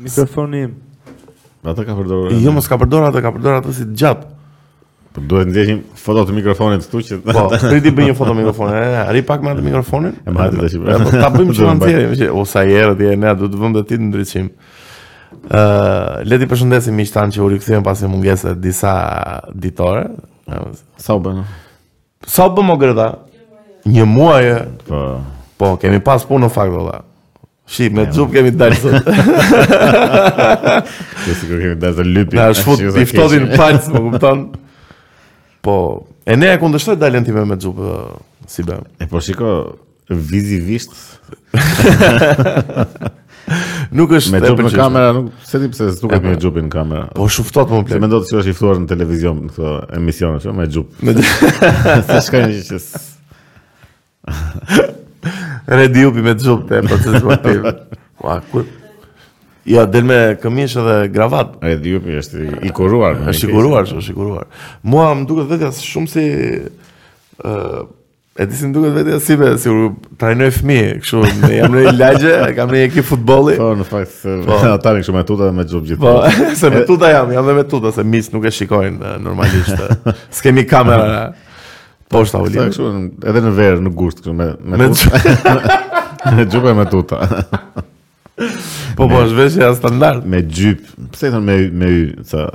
Mikrofoni im. Ata ka përdorur. Jo, mos ka përdorur, ata ka përdorur atë si të gjatë. Po duhet ta nxjerrim foto të mikrofonit këtu që Po, prit t'i bëj një foto mikrofoni. Rri pak me atë mikrofonin. E mbaje tash. Po ta bëjmë çfarë nxjerrim, që o sa herë ti ne do të vëmë ti të ndriçim. Ë, le t'i përshëndesim miqtë tanë që u rikthyen pas një mungese disa ditore. Sa u bënë? Sa u bë mo Greta? Një muaj e... Po. Po, kemi pas punë në fakt, valla. Shi, me xhup kemi dalë sot. Që sikur kemi dalë të lypim. Na është fut i ftohti në palcë, më kupton? Po, e ne e kundërshtoj daljen time me xhup, si be. E po shiko, Vizualisht. nuk është me xhupin në kamera, nuk se di pse s'duket duket me xhupin në kamera. Po shëndoshet më plot. Mendo se është i ftuar në televizion në këtë emision atë me xhup. Me Se s'ka një që Redi Jupi me xhup te po të sportiv. Ua ku Ja, del me këmishë edhe gravatë. Redi Jupi është i kuruar. Është i kuruar, është i kuruar. Mua më duket vetja shumë si ë E di si më duket vetja si be, sikur trajnoj fëmijë, kështu, me jam në një lagje, kam një ekip futboli. Po, në fakt, se po. ata rrinë kështu me tuta dhe me xhup gjithë. Po, se me tuta jam, jam dhe me tuta, se miqtë nuk e shikojnë normalisht. S'kemi kamera. Po, ashtu rrinë. Kështu, edhe në verë, në gusht, kështu, me, me, me tuta. me xhup e me tuta. po, po, është veshja standard. Me xhyp, pse i thonë me, me y, sa...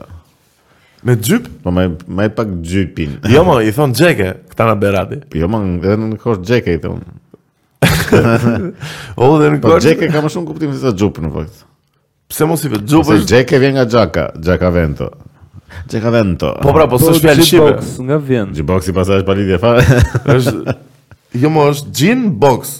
Me xhyp? Po më nëm pak xhypin. Jo mo, i thonë xheke, këta nga Berati. Po jo mo, edhe në Korçë xheke i thonë. O dhe në Korçë. Po xheke ka më shumë kuptim sesa xhup në fakt. Pse mos i thuhet xhup? Se xheke vjen nga xhaka, xhakavento. Xhakavento. Po pra, po, po s'është fjalë shqipe. Xhup, nga vjen? Xhuboksi pastaj pa lidhje fare. Është Jo mo është jukebox.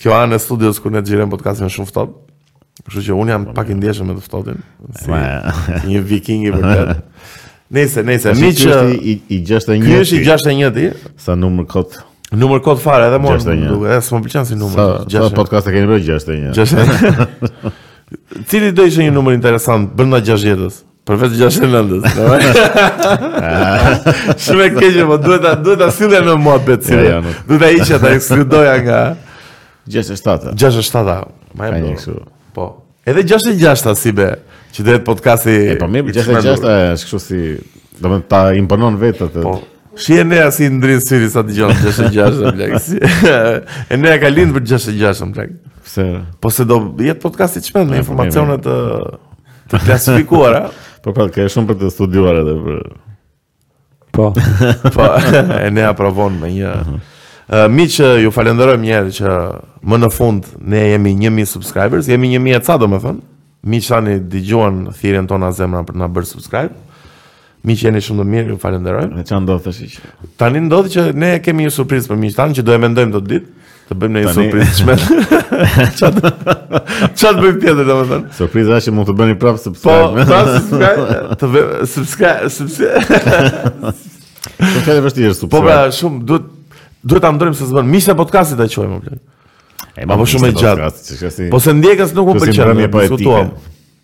Kjo anë e studios ku ne xhirojmë podcastin është shumë e ftohtë. Kështu që unë jam po, pak i ndjeshëm me të ftohtin. Si një viking i vërtetë. Nëse, nëse miq i i 61. Ky është i 61 ti? Sa numër kot? Numër kot fare edhe më. Edhe s'më pëlqen si numër. Sa sa podcaste keni bërë 61. 61. Cili do ishte një numër interesant brenda 60-s? Përveç gjashtë e nëntës. Shumë e keqe, po duhet ta duhet ta sillja në muhabet si. Ja, ja, duhet ta hiqja ta ekskludoja nga 67. 67. Ma e kështu. Po. Edhe 66 si be, që do të podcasti. E po mirë, 66 është kështu si, data ta imponon vetë atë. Po. Shi Enea si i ndrin syri sa dëgjon 66 në bllok. Enea ka lind për 66 në bllok. Pse? Po se do jetë podcast i çmendur me informacione të Të klasifikuara. Po po, ke shumë për të studiuar edhe për Po. po, e ne aprovon me një. Mhm. Uh, miq ju falenderojmë një herë që më në fund ne jemi 1000 subscribers, jemi 1000 e ca domethënë. Miqtë tanë dëgjuan thirrjen tonë nga zemra për t'na bërë subscribe. Miq jeni shumë të mirë, ju falenderojmë. Ne ça ndodh tash. Tani ndodh që ne kemi një surprizë për miqtë tanë që do e mendojmë do ditë. Të bëjmë një surprizë çmet. Ça t'. Ça t'bëjmë tjetër domethënë. Surpriza që mund të bëni prap subscribe. Po, prap subscribe. Të bëni subscribe, subscribe. Po çfarë është tjetër subscribe? Po pra, shumë duhet duhet ta ndrojmë se s'bën. Miq të podcastit ta quajmë më. Po shumë e gjatë. Po se ndjekës nuk u pëlqen. Po se ndjekës nuk u pëlqen.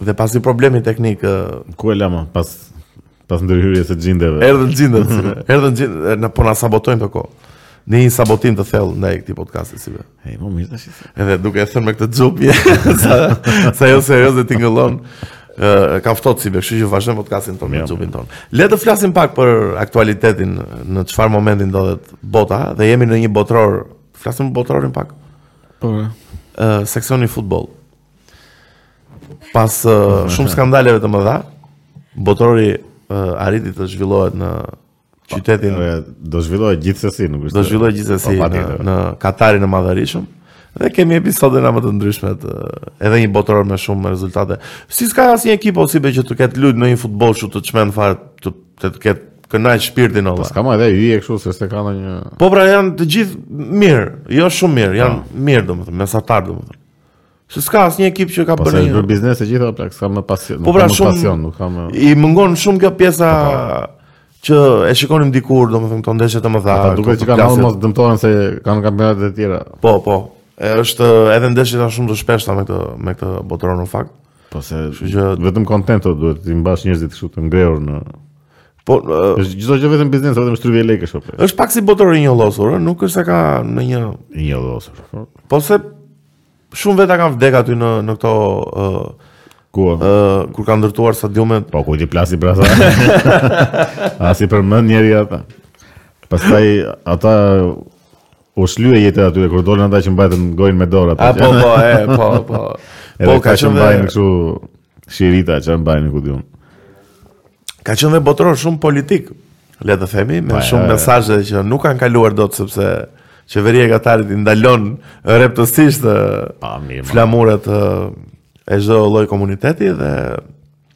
Dhe pas një problemi teknik Ku e lamë pas, pas ndërhyrjes së xhindeve Erdhën xhindet Erdhën xhindet Na po na sabotojnë të ko Në një sabotim të thellë ndaj këtij podcasti si be. Hey, më mirë tash. Edhe duke e thënë me këtë xhup, sa sa jo serioze tingëllon. Ë ka ftohtë si be, kështu që vazhdojmë podcastin tonë me xhupin tonë. Le të flasim pak për aktualitetin në çfarë momenti ndodhet bota dhe jemi në një botëror. Flasim për botërorin pak. Po. Ë seksioni futboll. Pas uh, shumë skandaleve të mëdha, botërori uh, arriti të zhvillohet në qytetin pa, eh, do zhvillohet gjithsesi, nuk është. Do zhvillohet gjithsesi pa, pa, në, në Katarin e Madhërishëm. Dhe kemi episode nga më të ndryshmet edhe një botëror me shumë rezultate. Si s'ka asnjë ekip o Sibe që të ketë luajtur ndonjë futboll kështu të çmend fare të të, të ketë kënaq shpirtin ova. Po s'ka më edhe yje kështu se s'e ka ndonjë. Po pra janë të gjithë mirë, jo shumë mirë, janë po. mirë domethënë, mesatar domethënë. Se s'ka asnjë ekip që ka bërë. Po për biznes e gjitha plak, s'ka më pasion, po pra, s'ka më pasion, nuk ka më. I mungon shumë kjo pjesa po, po. që e shikonim dikur, domethënë këto ndeshje të mëdha. Ata duket që duan mos dëmtohen se kanë kampionate të tjera. Po, po. E është edhe ndeshjet janë shumë të shpeshta me këtë me këtë botëror në fakt. Po se Kështu që vetëm kontent, o duhet t'i mbash njerëzit kështu të ngrehur në po ë, Është çdo gjë vetëm biznes, vetëm shtrydhje lekësh apo. është pak si botëror i njollosur, ë, nuk është se ka ndonjë I njollosur. Po, po se shumë veta kanë vdek aty në në këto ë Ku? ë kur kanë ndërtuar stadiumet. Po kujt i plasi për ata? As i përmend njeri ata. Pastaj ata U shlye jeta aty kur dolën ata që mbajtën gojën me dorë aty. Po po, e, po po. Edhe po, ka që mbajnë kështu shirita që mbajnë ku di unë. Ka qenë dhe botëror shumë politik, le të themi, me pa, shumë mesazhe që nuk kanë kaluar dot sepse qeveria e Katarit i ndalon rreptësisht flamujt e çdo lloj komuniteti dhe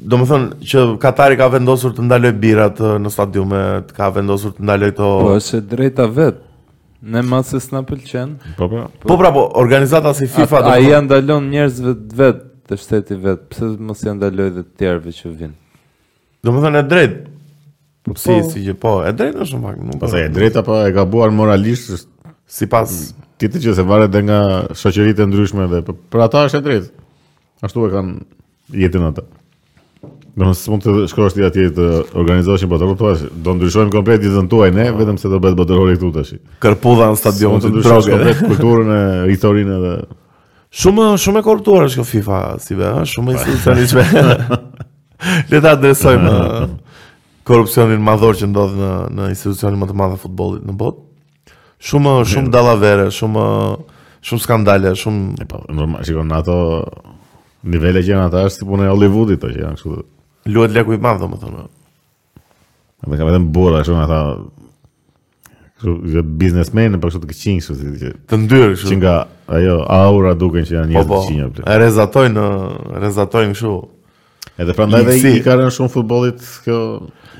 Domethënë që Katari ka vendosur të ndalojë birrat në stadiume, ka vendosur të ndalojë të... Po, është e drejta e vet. Ne mas se s'na pëlqen. Po, po. Po, po pra, po, organizata si FIFA... A, a ia ndalon njerëzve të vet, të shteti vet, pse mos ia ndalojë dhe të tjerëve që vijnë? Domethënë e drejtë. Po si po. si që po, e drejtë është në fakt, nuk. Po e drejtë apo e gabuar moralisht është sipas mm. tyre që se varet edhe nga shoqëritë e ndryshme dhe për, për ata është e drejtë. Ashtu e kanë jetën ata. Do të thotë të shkosh ti atje të organizosh një botëror të thuash, do ndryshojmë komplet jetën tuaj ne, po. vetëm se do bëhet botërori këtu tash. Kur pi birra në stadion të ndryshojmë komplet kulturën e historinë edhe Shumë shumë e korruptuar është kjo FIFA si be, ha? shumë e institucionizme. Le ta adresojmë korrupsionin madhor që ndodh në në institucionin më të madh të futbollit në botë. Shumë shumë dallavere, shumë shumë skandale, shumë e po, normal, shikon në ato nivele që janë ata është si puna e Hollywoodit apo janë kështu. Luhet leku i madh domethënë. Dhe ka vetëm burra kështu ata kështu jo biznesmenë, por kështu të këqinj kështu si që të ndyrë kështu. Që nga ajo aura duken që janë njerëz po, po. të këqinj apo. E rrezatojnë, rrezatojnë kështu. Edhe prandaj dhe i ka rënë shumë futbollit kjo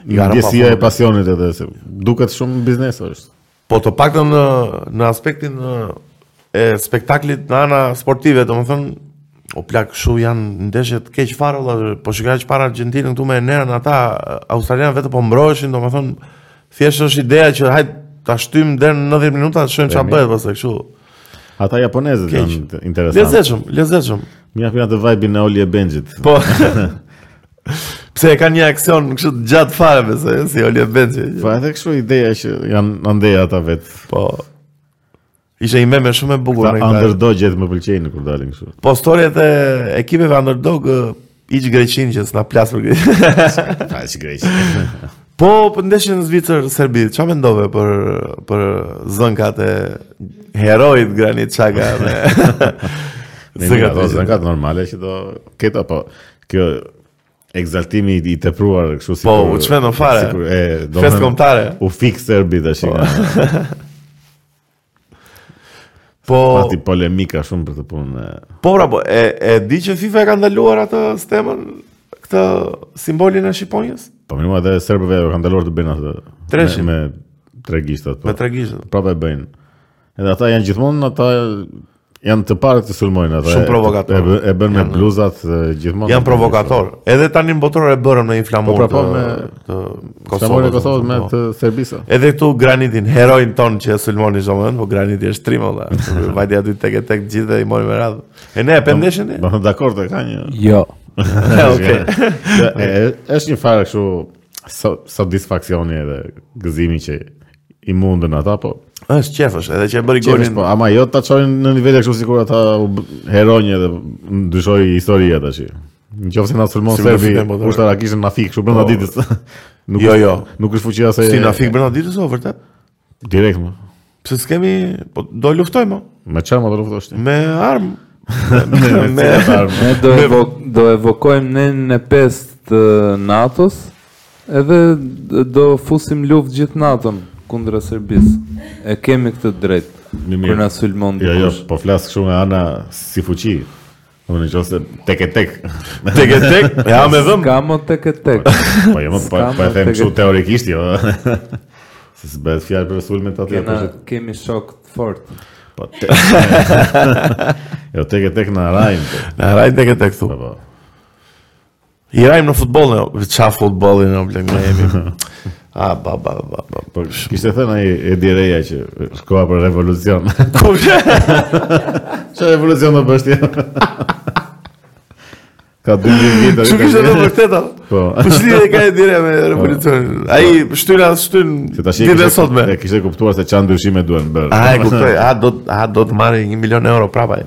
ndjesia e pasionit edhe se duket shumë biznes është. Po të paktën në në aspektin në, e spektaklit në ana sportive, domethënë o plak kshu janë ndeshje të keq fare valla, po shikoja Argjentinën këtu me nderën ata australianë vetëm po mbroheshin, domethënë thjesht është ideja që hajt ta shtym deri në 90 minuta të shohim çfarë bëhet pastaj kështu. Ata japonezët janë interesantë. Lezetshëm, lezetshëm. Më japin atë vibe-in e Oli e Benjit. Po. Pse e kanë një aksion kështu të gjatë fare me se si Oli e Benji. Po edhe kështu ideja që janë andej ata vet. Po. Ishte një meme shumë e bukur me underdog gjithë më pëlqejnë kur dalin kështu. Po historiat e ekipeve underdog Greqinë që s'na plas për Greqinë. Pa që Greqinë. Po, për po ndeshjen Zvicër, Serbi, ça mendove për, për zënkat e heroit Granit Xhaka? Zënkat, zënkat normale që do... Këto, po, Ky ekzaltimi i tepruar kështu si po u çmendëm fare sikur festë kombëtare u fik serbi tash po. po pati polemika shumë për këtë punë po pra po e e di që FIFA e ka ndaluar atë stemën këtë simbolin e shqiponjës po më edhe serbëve ia kanë ndaluar të bëjnë atë me, me tre gishtat po me tre gishtat prapë e bëjnë Edhe ata janë gjithmonë ata janë të parë të sulmojnë ata. Shumë provokatorë. E, e bën me bluzat gjithmonë. Janë provokatorë. Edhe tani në botëror e bërën me një flamur po, pra, po, me të Kosovës. Kosovës me po. të Serbisë. Edhe këtu Granitin, heroin tonë që sulmon çdo moment, po Graniti është trim valla. Vajti aty tek e tek gjithë dhe i mori me radhë. E ne e pendeshin ne. Po dakord ka një. Jo. Okej. Është një farë kështu satisfaksioni edhe gëzimi që i mundën ata, po. Është qejf, edhe që e bëri golin. Po, ama jo ta çojnë në nivel ashtu sikur ata heronjë dhe ndryshoi historia tash. Në qofë se na sulmon si Serbi, po, po. kushtë arakisht na fik, shumë brënda po. ditës. Nuk, jo, jo. Nuk është fuqia se... Si na fik brënda ditës, o, vërtet? Direkt, më. Pse s'kemi... Po, do luftoj, më. Me çfarë, më do luftosh ti. Me armë. me, me, armë. Ne do, evo, do evokojmë nenin pesë të Natos, Edhe do fusim luftë gjithë Naton kundra Serbisë. E kemi këtë të drejtë. Në mirë. Po na sulmon dikush. Jo, jo, po flas kështu nga ana si fuqi. Unë në qoftë se tek e tek Tek e tek? Ja me thënë S'ka më tek e tek Po, po jo më po, po e them kështu teorikisht jo Se s'bëhet fjalë për sulme të atilla Kena kemi shokë të fortë Po te Jo tek e tek na rrahin Na rrahin tek e tek thu Po po I rrahim në futboll, në jo, ça futboll, në jo, blek, me jemi. A, ba, ba, ba, ba. Po, kishte thënë ai Edi Reja që është koha për revolucion. Kush? Çfarë revolucion do bësh ti? Ka dy vjet. Ç'kishte thënë vërtet atë? Po. Po si e ka Edi Reja me po. revolucion? Ai shtyn as shtyn. Ti tash e ke sot me. E kishte kuptuar se çfarë ndryshime duhen bërë. A, e kuptoi. A do a do të marrë 1 milion euro prapë ai.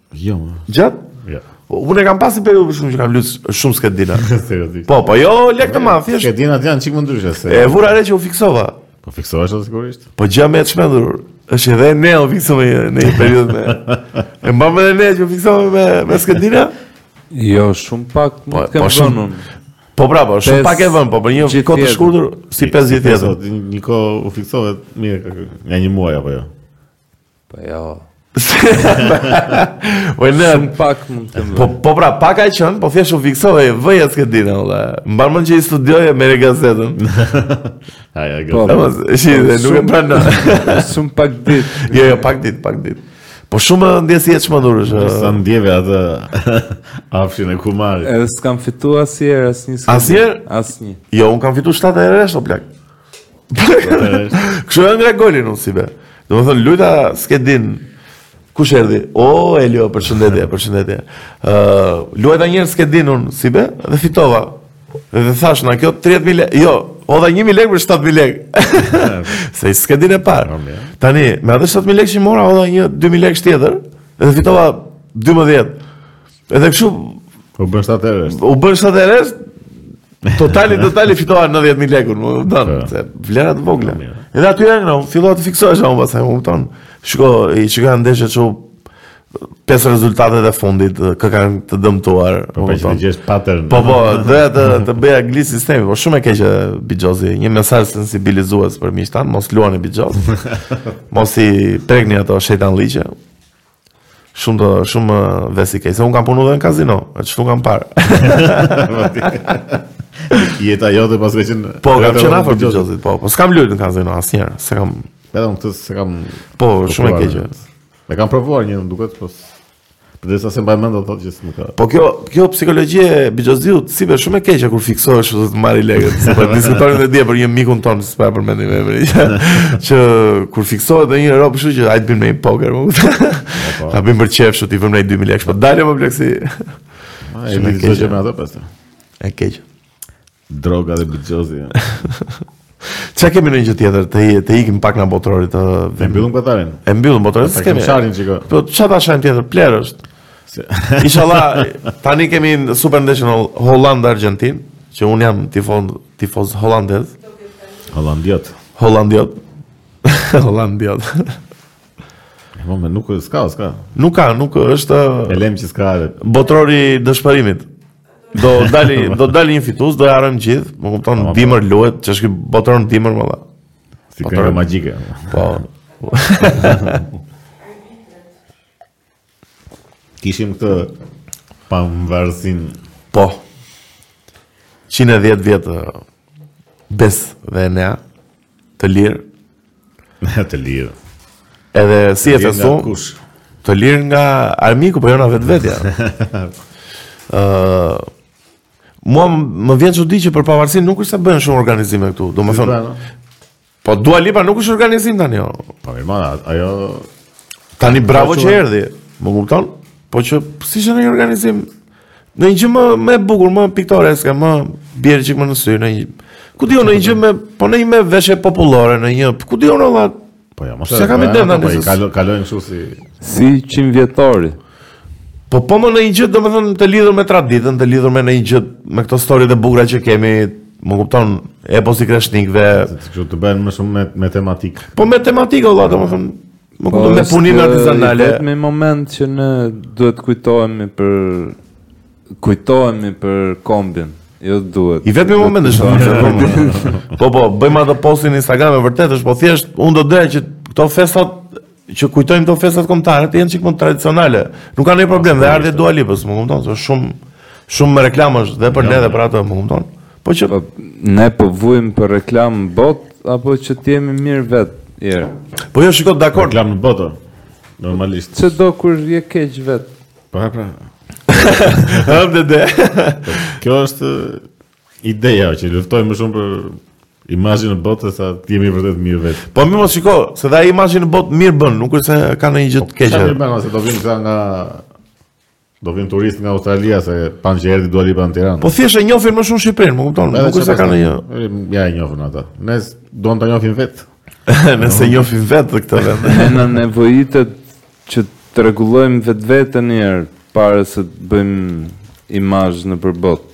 Jo, më. Gjatë? Jo. Po, unë e kam pas një periudhë për shembull që kam lujt shumë skedina. po, po, jo, lekë të mëdha, thjesht. Skedinat janë një çikë më ndryshe. Se... E vura re që u fiksova. Po fiksova që të sigurisht? Po gjëja më e çmendur. është edhe ne u fiksove në një periudhë me... e mban mend dhe ne që u fiksove me, me skedina? Jo, shumë pak më po, kam vënë po, shumë... Po pra, po, shumë pak e vëmë, po për një kohë të shkurtur si 15 vjet. Një kohë u fiksove mirë nga një muaj apo jo. Po jo. Oj në pak mund të. Po po pra pak ka qenë, po thjesht u fiksove e vëje skedina valla. Mban mend që i studioje merrje gazetën. Ai ai. Po, po, si po, dhe nuk e pranon. Shumë pak ditë. Jo, jo, pak ditë, pak ditë. Po shumë ndjesi e çmendur është. Sa ndjeve atë afshin e kumarit. Edhe s'kam fituar asnjëherë asnjë. Asnjëherë? Asnjë. Jo, unë kam fituar 7 herë rresht o plak. Kështu e ngra golin unë si be. Domethënë, lujta skedinë Kush erdi? O, oh, Elio, përshëndetje, përshëndetje. Uh, luajta një skedinë unë si be dhe fitova. Dhe dhe thash, na kjo 30.000 lekë, jo, hodha 1.000 lekë për 7.000 lekë. Si skedinë e parë. Tani, me ato 7.000 lekë që i mora, hodha një 2.000 lekë tjetër, dhe fitova 12. Edhe kështu u bënë 7 mijë. U bënë 7 mijë. Totali totali fitova 90000 lekë, më kupton? Po. Se vlera të vogla. Edhe aty janë, no, fillova të fiksohesha pastaj, më kupton? Shiko, kush ka ndeshje, këto pesë rezultatet e fundit kë kanë të dëmtuar. Po po, të gjesh pattern. Po po, doja të bëja angli sistemi, po shumë i keq Bixhozi, një mesazh sensibilizues për miqtë tanë, mos luani Bixhoz. mos i prekni ato shejtanllëqe. Shumë të, shumë ves i keq, se unë kam punu dhe në kazino, e çfarë kam parë. Jeta jote pas ka qenë... Po, kam qenë afër bixhozit, po, po, s'kam lujtë në kazino, asnjëherë, se kam... Edhe unë këtë se kam... Po, shumë e keqe. E kam provuar një më duket, po... Përderisa s'e mbaj mend, do të thotë s'më ka... Po, kjo, Kjo psikologjia e bixhozit si ves, shumë e keqe kur fiksohesh do të marrësh lekët. Se po diskutonim edhe dje për një mikun tonë, s'po e përmendim emrin. Që, që kur fiksohet dhe një rob, kështu që ai të bën me një poker, më kupton? Po. Ta bën për qejf, t'i vëmë nga 2000 lekë, po dalë më plak si. Ai më zgjojë me ato pastaj. E keq. Droga dhe bixhozi. Ça kemi ndonjë tjetër, të, të ikim pak nga botërori të... E mbyllëm botërorin. E mbyllëm botërori, së kemi. Sharin, qiko. Po, ça ta shajmë tjetër, plehrë është. Se... Ishalla, tani kemi Super National Holland-Argentin, që unë jam tifoz, tifoz holandez. Holandiot. Holandiot. Holandiot. Po më nuk ka, s'ka. Nuk ka, nuk është. E lem që s'ka. Botërori i dëshpërimit. Do dali, do dali një fitues, do e harrojmë gjithë, më kupton, po, po. dimër luhet, ç'është ky botëror në dimër mo. Si kënga magjike. Po. Kishim këtë pavarësinë. Po. 110 vjet bëmë dhe nea. Të lirë. të lirë. Edhe si the ti? Të lirë nga armiku, po jo nga vetvetja. uh, mua më vjen çudi që për pavarësinë nuk është se bëhen shumë organizime këtu. Domethënë, po Dua Lipa nuk është organizim tani. Jo. Po mirë, ma, ajo... Tani bravo që erdi, më kupton? Po që s'është një organizim, Në një gjë më më e bukur, më piktoreske, më bjerë çikë më në sy në një. Ku di unë një gjë me, po në një me veshje popullore në një. Ku di unë vallaj? Po ja, mos e kam ide tani. Po kalo, kalojmë kështu si si 100 vjetori. Po po më në një gjë, domethënë të lidhur me traditën, të lidhur me në një gjë me këto histori të bukura që kemi, më kupton, eposi i kreshnikëve. Kështu të bën më shumë me me tematikë. Po me tematikë vallaj, domethënë Më kupton me punime artizanale. Vetëm një moment që ne duhet të kujtohemi për kujtohemi për kombin. Jo duhet. I vetëm moment është shumë. Po po, bëjmë ato postime në Instagram e vërtet është, po thjesht unë do të doja që këto festat që kujtojmë këto festat kombëtare të jenë çikë më tradicionale. Nuk ka ndonjë problem, dhe ardhja e Dua Lipës, më kupton, është shumë shumë reklamë dhe për ne dhe për atë, më kupton. Po që po, ne po vujmë për reklamë në botë apo që të jemi mirë vetë, jer. Po jo shiko dakord reklamë në botë. Normalisht. Ç'e do kur je keq vetë. Po pra. pra. Ha dhe dhe. Po, kjo është ideja që luftojmë më shumë për imazhin në botë sa të jemi vërtet mirë vetë. Po mo shiko, se edhe imazhi në botë mirë bën, nuk është se ka ndonjë gjë të po, keqe. Sa mirë bën se do vijnë këta nga Do vijnë turistë nga Australia se panë që erdhi Dua Lipa në Tiranë. Po thjesht e njohin më shumë Shqipërinë, më kupton? Nuk është se ka ndonjë. Ja e njohin ata. Ne duam ta njohim vetë. Ne s'e njohim vetë këtë vend. Ne na nevojitet që të rregullojmë vetveten një herë para se të bëjmë imazh nëpër botë.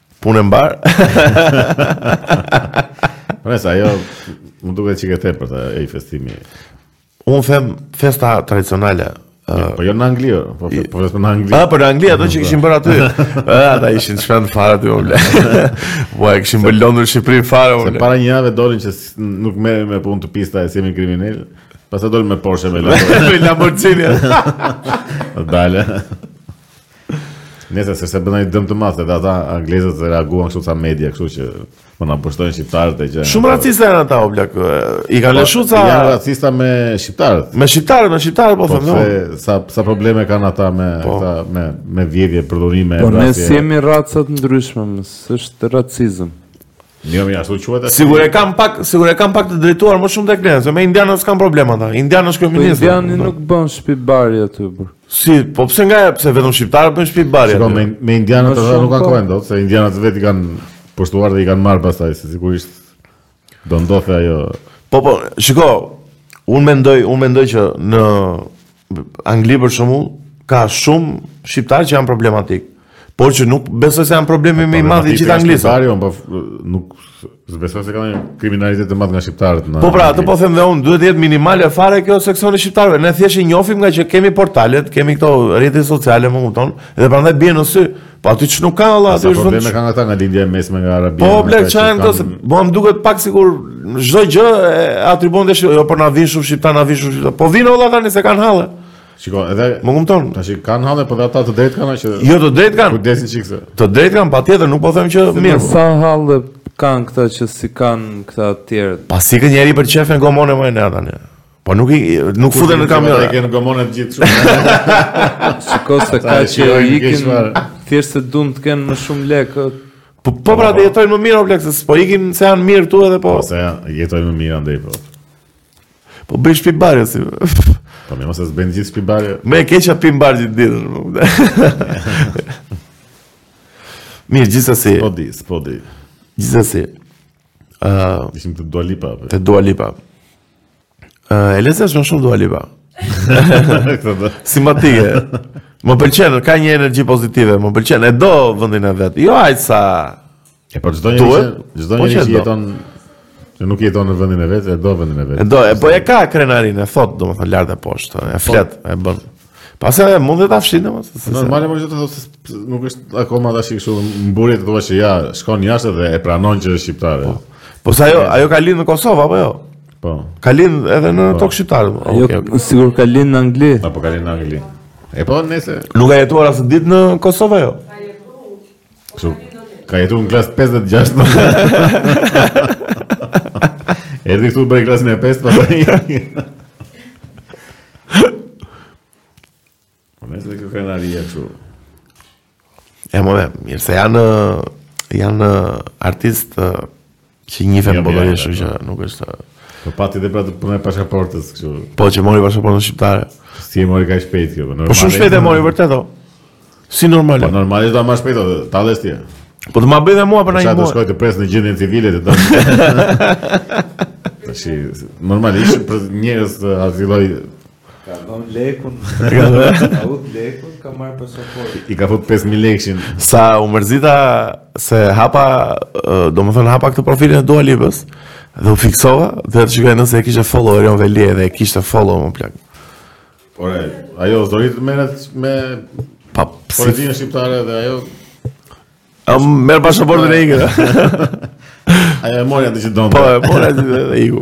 Punë e mbarë. Përnes, ajo, më duke që këtë e për të e i festimi. Unë them festa tradicionale. Uh, po jo në Angli, po, po, po vetëm në Angli. Ah, po në Angli ato që kishin bërë aty. Ah, ata ishin çfarë fare aty unë. Po e kishin bërë Londrën Shqipëri fare unë. Para një jave dolën që nuk merremi me punë të pista e s'jemi kriminelë. Pastaj dolën me Porsche me Lamborghini. Lamborghini. Dale. Nëse s'e s'e bënë një dëm të madh edhe ata anglezët reaguan kështu ca media, kështu që po na pushtojnë shqiptarët e gjë. Shumë racista janë ata o plak. I kanë po, lëshu ca janë racista me shqiptarët. Me shqiptarët, me shqiptarët po, po them. Po sa sa probleme kanë ata me po. ata me me vjedhje, përdhurime, po, racje. Po ne s'jemi raca të ndryshme, s'është racizëm. Mirë, mirë, ashtu quhet atë. Sikur e kanë pak, sikur e kanë pak të drejtuar më shumë tek ne, se me indianët s'kanë problem ata. Indian është kryeministri. Indiani nuk bën shtëpi bari aty, bro. Si, po pse nga pse vetëm shqiptarët bëjnë shtëpi bari aty? Me, me indianët ata nuk kanë po. kohë dot, se indianët vetë i kanë pushtuar dhe i kanë marrë pastaj, se sigurisht do ndodhte ajo. Po po, shiko, unë mendoj, unë mendoj që në Angli për shembull ka shumë shqiptarë që janë problematik. Por që nuk besoj se janë problemi më i madh i gjithë Anglisë. Shqiptari on po nuk besoj se kanë kriminalitet të madh nga shqiptarët në. Po pra, atë po them dhe unë, duhet të jetë minimale fare kjo seksioni shqiptarëve. Ne thjesht i njohim ngaqë kemi portalet, kemi këto rrjete sociale, më kupton? Dhe prandaj bien në sy. Po aty që nuk ka o lal, aty është probleme kanë ata nga Lindja e Mesme nga Arabia. Po bler çan këto, po më duket pak sikur çdo gjë e atribuon dash, jo po na vin shumë shqiptar, na vin shumë shqiptar. Po vin o lal tani se kanë halle. Shiko, edhe më kupton. Tash kanë halle, po ata të drejt kanë që Jo të drejt kanë. Kujdes një çik se. Të drejt kanë, patjetër nuk po them që mirë. Po. Sa halle kanë këta që si kanë këta të tjerë. Pse ikën njeri për qejf në gomone më në tani. Po nuk i nuk futen në kamion. Ai kanë gomon atë gjithë kështu. Shiko se ka që ikin thjesht se duan të kenë më shumë lekë. Po po pra të jetojnë më mirë o plak se po ikin se janë mirë tu edhe po. Po se janë jetojnë më mirë andej po. Po bëj shtëpi bari si. Po më mos e bën gjithë shtëpi barë. Më e keqja pin bar gjithë ditën. Mirë, gjithsesi. Po di, po di. Gjithsesi. Ëh, uh, ishim te Dua Lipa. Te Dua Lipa. Uh, e lezet shumë shumë Dua Lipa. Simpatike. Më pëlqen, ka një energji pozitive, më pëlqen. E do vendin e vet. Jo aq sa. E po çdo njeri çdo po njeri që jeton që nuk jeton në vendin e vet, e do vendin e vet. E do, e po e ka krenarin, e thot, domethënë lart e poshtë, e po. flet, e bën. Pse ajo mund të ta fshinte apo? Normale mund të thotë se nuk është akoma tash kështu mburrje të thua se ja shkon jashtë dhe e pranon që është shqiptare. Po, po se ajo ajo ka lind në Kosovë apo jo? Po. Ka lind edhe në po. tokë shqiptare. Po. Ajo okay, okay. sikur ka lind në Angli. Apo po, ka lind në Angli. E po nëse nuk ka jetuar asnjë ditë në Kosovë ajo. Kështu. Ka jetuar në klasë 5 dhe 6. Erdhi këtu bëri klasën e 5 pastaj. Po domethënë kjo kanë arritur këtu. E më mirë se janë janë artistë Që njifen jo, botë, thjesht që nuk është ta... Po pati dhe pra të puna e pashaportës kështu. Po që mori pashaportën shqiptare. Si e mori kaq shpejt kjo, po normal. Po shumë shpejt e mori vërtet o. Si normal. Po normal është më shpejt o, ta dhe ti. Po të ma bëj dhe mua Edi Rama i mua. Se do shkoj të pres në gjendjen civile të dashur. Tash normalisht për njerëz të atillë oj Ka dhënë lekun. Ka dhënë lekun, ka marr pasaportë. I ka fut 5000 lekëshin. Sa u mërzita se hapa, domethënë hapa këtë profilin e Dua Lipës dhe u fiksova dhe të shikoj nëse e kishte follow Erion Velinë dhe e kishte follow mo plak. Ore, ajo s'do t'i të merret me pa, si... Politikën shqiptare dhe ajo... E merr pasaportën e ikë. Ajo e mori atë që donte. Po, e mori atë që donte dhe iku.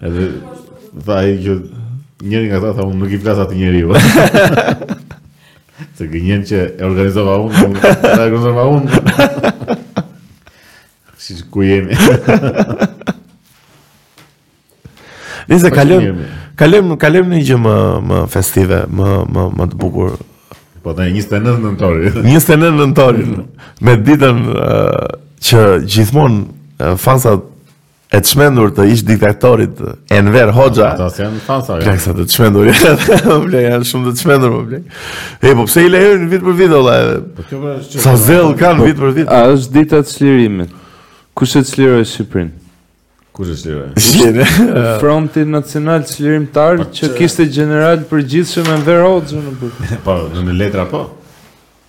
Edhe tha ai që njëri nga ta tha unë nuk i flas atij njeriu. Se gënjen që e organizova unë, unë e organizova unë. si që ku jemi. Nejse, po kalojmë, kalojmë, kalojmë në një gjë më, më festive, më, më, më të bukur. Po te 29 nëntori. 29 nëntori. me ditën uh, që gjithmonë uh, fansat e çmendur të ish diktatorit Enver Hoxha. Ata janë fansa. Ja, sa të çmendur. Po pleq, janë shumë të çmendur, po pleq. Ej, po pse i lejojnë vit për vit o lla? Po kjo pra është Sa zell kanë vit për vit. A është dita e çlirimit? Kush e çliroi Shqipërinë? Kush e çliroi? Shqipërinë. Fronti Nacional Çlirimtar që kishte gjeneral përgjithshëm Enver Hoxha në burg. Po, në letra po.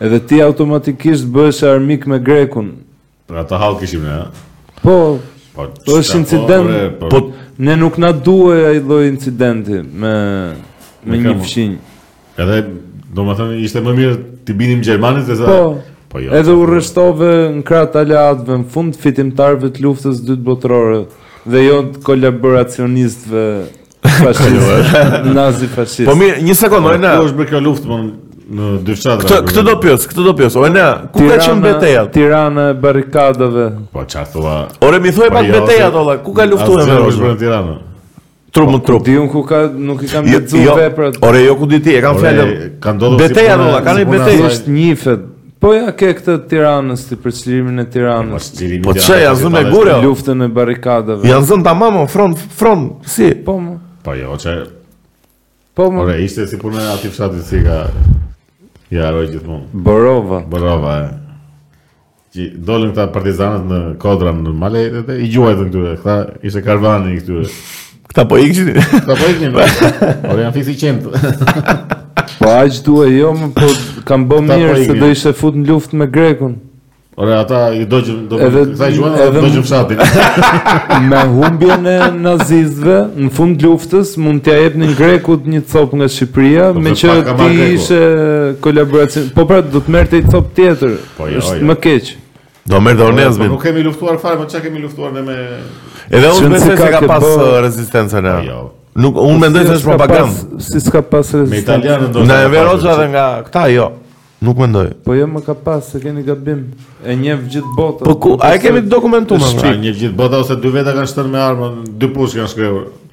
Edhe ti automatikisht bëhesh armik me grekun. Për atë hall kishim ne, a? Po, po është incident, po, po ne nuk na duhej ai lloj incidenti me me një fqinj. Edhe domethënë ishte më mirë t'i binim gjermanit se sa po, po jo. Edhe u rreshtove në krah të aleatëve në fund fitimtarëve të luftës së dytë botërore dhe jo të kolaboracionistëve Fashistë. Nazifashistë. Po mirë, një sekondë, ojna. Ku është bërë kjo luftë më në dyfshat? Këtë këtë do pyes, këtë do pyes. Ojna, ku ka qenë betejat? Tirana e barrikadave. Po çfarë thua? Ore mi thuaj pak betejat o lla, ku ka luftuar Enver Hoxha? Në Tiranë. Turp më po, turp. Di unë ku ka nuk i kam jo, lexuar jo, veprat. Ore jo ku di ti, e kam fjalën. Ka ndodhur si betejat o lla, kanë betejë. Është një fet Po ja ke këtë të Tiranës, për çlirimin e Tiranës. Po çe ja zënë me gurë luftën e barrikadave. Ja zënë tamam front front, si? Po më. Po jo, çe. Po më. Ore ishte si punë aty fshati si e ka. E harroj gjithmonë. Borova. Borova. Që dolën këta partizanët në kodra në male dhe i gjuajtën këtyre. Këta ishte karvani i këtyre. Këta po iknin. Këta po iknin. Po janë fiks si qentë. Po aq duhej, jo more, po kanë bë mirë se do ishte fut në luftë me grekun. Ore ata i dogjën do të thaj Juan do të digjnin fshatin. Me humbjen e nazistëve në fund të luftës mund t'ia jepnin grekut një copë nga Shqipëria, po, meqë ti ishe kolaboracion. Po pra do të merrte një copë tjetër. Po, jo, është jo. më keq. Do merr dhe nesër. Po nuk kemi luftuar fare, po çka kemi luftuar ne me Edhe unë besoj se ka pas uh, rezistencën e. Po, jo. Nuk unë mendoj se është propagandë. Si s'ka pas rezistencë. Me italianët do. Nga Enver Hoxha edhe nga këta, jo. Nuk mendoj. Po jo më ka pas, e keni gabim. E njeh gjithë bota. Po ku? A e kemi dokumentuar? Ç'e njeh gjithë bota se dy veta kanë shtën me armë, dy pushkë kanë shkrehur.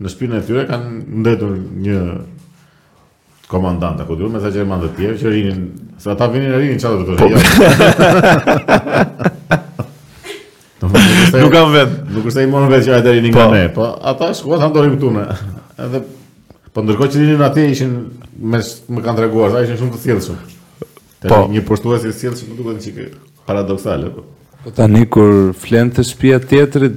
Në shpinën e tyre kanë ndenjur një komandant apo diun, me ca gjermanë të tjerë që rinin, se ata vinin e rinin çfarë do të thotë. Po. Nuk kanë vend. Nuk është se i morën vetë që ata rinin nga po. ne, po ata shkuan tani dorë këtu në. Edhe po ndërkohë që rinin atje ishin me më kanë treguar, ata ishin shumë të sjellshëm. Po një pushtues i sjellshëm duket sikur paradoksale, po. Po tani kur flen te shtëpia tjetrit,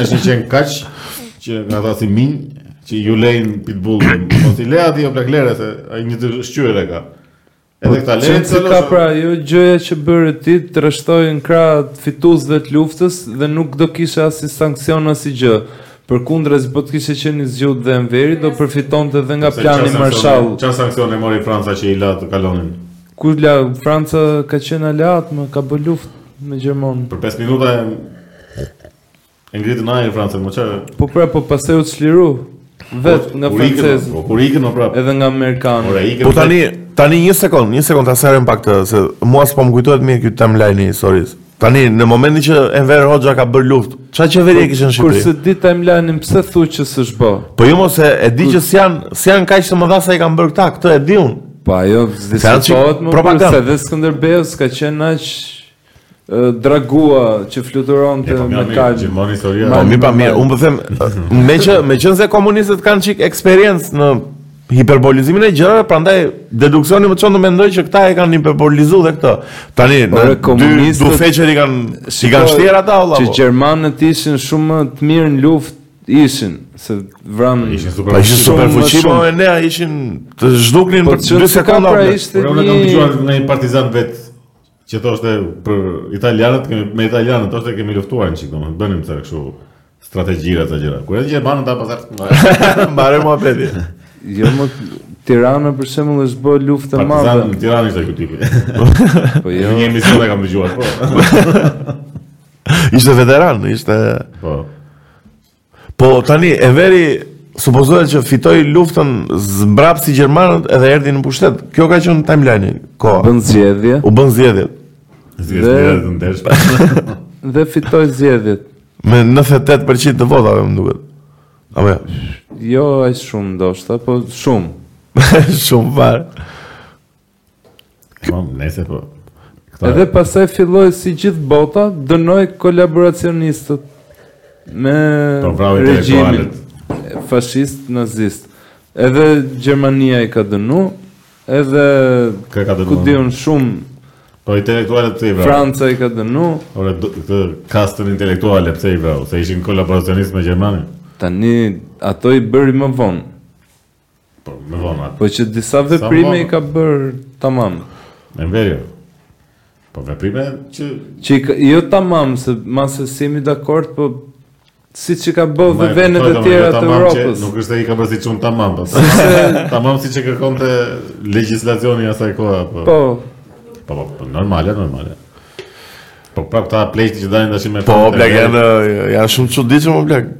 Është një qen kaq që nga ata si minj që i lehin pitbull. Po ti leh aty apo ku leh se ai një të shqyer e ka. Edhe po, këta lehin. Çfarë se ka pra, ajo gjëja që bëre ti të rreshtojë në krah fituesve të luftës dhe nuk do kishe as sanksion as i gjë. Përkundrazi po të kishe qenë i zgjut dhe Enveri, do përfitonte dhe nga plani Marshall. Ça sanksione mori Franca që i la të kalonin? Ku i la, Franca ka qenë aleat, ka bë luft me gjermanët. Për 5 minuta e E ngriti në ajër Francën, me çfarë? Po pra, po pastaj u çliru vet nga francezët. Po kur ikën më prap. Edhe nga amerikanët. Ora ikën. Po tani, tani një sekond, një sekond ta sqarojmë pak këtë se mua s'po më kujtohet mirë ky timeline i historisë. Tani në momentin që Enver Hoxha ka bër luftë, çfarë qeveri po, kishim në Shqipëri? Kur s'e di timeline-in pse thu që s'është bë. Po jo more se e di që s'jan s'jan kaq të mëdha sa i kanë bër këta, këtë e di unë. Po ajo diskutohet me propagandë. Se dhe Skënderbeu s'ka qenë aq Dragua që fluturonte po, me kal. Po mirë po mirë, unë po them, meqë meqenëse komunistët kanë çik eksperiencë në hiperbolizimin e gjërave, prandaj deduksioni më çon të mendoj që këta e kanë hiperbolizuar dhe këtë. Tani ne komunistët dyfek çiri kanë s'i kanë shtirë ata vallahi. Që po. gjermanët ishin shumë të mirë në luftë ishin se vranë ishin super po ishin superfuqi po ne ata ishin të zhduknin po për dy sekonda pra ishte një unë kam dëgjuar nga një partizan vet Që thoshte për italianët, me italianët thoshte kemi luftuar një çik domethënë, bënim kështu strategjira gjëra. Kur erdhën gjermanët ta pasat mbarë më apetit. Jo more Tirana për shembull është bë luftë e madhe. Partizani në Tiranë ishte ky tipi. Po jo. Një emision e kam dëgjuar po. Ishte veteran, ishte po. Po tani Enveri supozohet që fitoi luftën zbrapsi gjermanët edhe erdhi në pushtet. Kjo ka qenë timeline kjo. U bën zgjedhje. U bën zgjedhje. Zgjedhje të ndershme. Dhe fitoi zgjedhjet. Me 98% të votave më duket. Apo jo. Jo, aq shumë ndoshta, po shumë. shumë fare. Shumë, nëse po... Këta... Edhe pasaj filloi si gjithë bota, dënoi kolaboracionistët me po, regjimin fashist, nazist. Edhe Gjermania i ka dënu, edhe ka ka dënu? ku di unë shumë Po intelektualet pse i vrau? Franca i ka dënu. Ore këtë kastën intelektuale pse i vrau? Se ishin kolaboracionistë me Gjermanin. Tani ato i bëri më vonë. Po, më vonë. Po që disa veprime i ka bërë tamam. Me vejo. Po veprime që... Që i ka, jo tamam, se ma se s'jemi dakord, po siç ka bërë dhe vendet e tjera të Europës. Nuk është e i ka bërë siç thënë tamam, po. tamam siç kërkonte legjislacioni i asaj kohe, po. Po. Po, po, po, normale, normale. Po, pra, këta pleqtë që dalin dhe shime... Po, pleq, janë, janë shumica të gjithë pleq.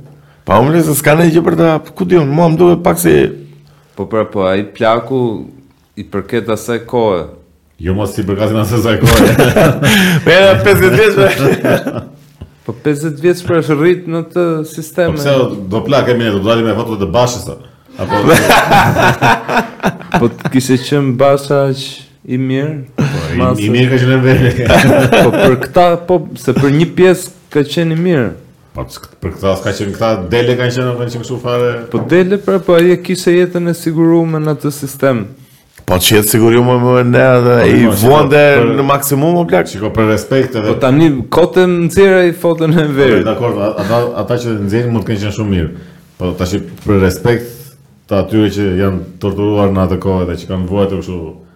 Pa unë se s'ka ndonjë gjë për ta, ku di unë, mua më duket pak si... Po pra po, ai plaku i përket asaj kohë? Jo mos i përket asaj kohë. Po edhe 50 vjeç me... Po 50 vjeç po është rrit në atë sistem. Po pse o plak më do dalim me foto të Bashës. Apo Po të kishte qenë Basha i mirë. Po i mirë ka qenë vetë. Po për këta po se për një pjesë ka qenë i mirë. Po për këta s'ka qenë këta dele kanë qenë apo ça kështu fare. Po dele pra po ai e kishte jetën e siguruar në atë sistem. Po ça jete të siguruar more ne edhe po, i po, vuante po, në maksimum o plak. Shiko për respekt edhe. Po tani kot e nxjerr ai foton e vërë. Po dakor, ata ata që nxjerrin mund të kenë qenë shumë mirë. Po tash për respekt të atyre që janë torturuar në atë kohë dhe që kanë vuajtur kështu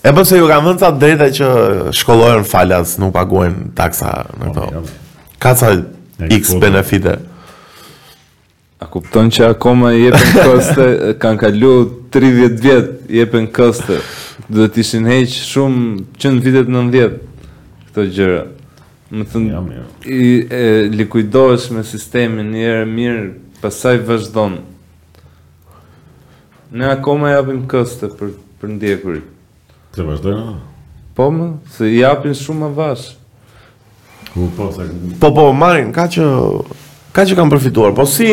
E po se u kanë dhënë ca drejta që shkollohen falas, nuk paguajnë taksa e këto. Po, Ka ca X po, benefite. A kupton që akoma jepen këste, kanë kalu 30 vjet jepen këste. Duhet të ishin heq shumë që në vitet 90 këto gjëra. Më thënë, jam, jam. i e, likuidohesh me sistemin, një herë mirë, pasaj vazhdon. Ne akoma japim këste për, përndjekurit. Të vazhdojnë ato? Po mo, se japin shumë avash. Ku po, se... Po, po, marrin, ka që... Ka që kanë përfituar, po si,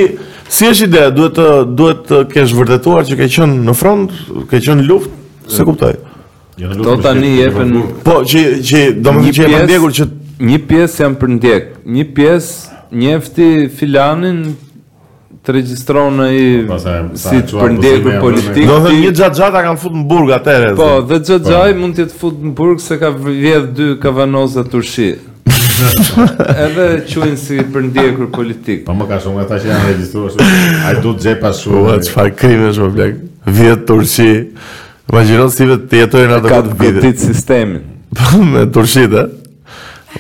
si është ideja, duhet të, duhet të kesh vërtetuar që ke qenë në front, ke qenë në luftë, s'e kuptoj. Ja, jo, ato tani jepen... Po, që, që do më që jepen ndjekur që... Një pjesë janë përndjek, një pjesë njifte filanin të regjistron ai si të përndjekur politik. Po dhe një xhaxha ta kanë fut në burg atëherë. Po, dhe xhaxhai po. Xhaxhai mund të jetë fut në burg se ka vjedh dy kavanoza turshi. Edhe quhet si i përndjekur politik. Po mo ka shumë nga ata që janë regjistruar shumë. Ai duhet të pas shumë. Po, çfarë krime është mo plak? Vjedh turshi. Imagjino si vetë të jetojnë atë këtë vit. Ka sistemin. Po, me turshit, e?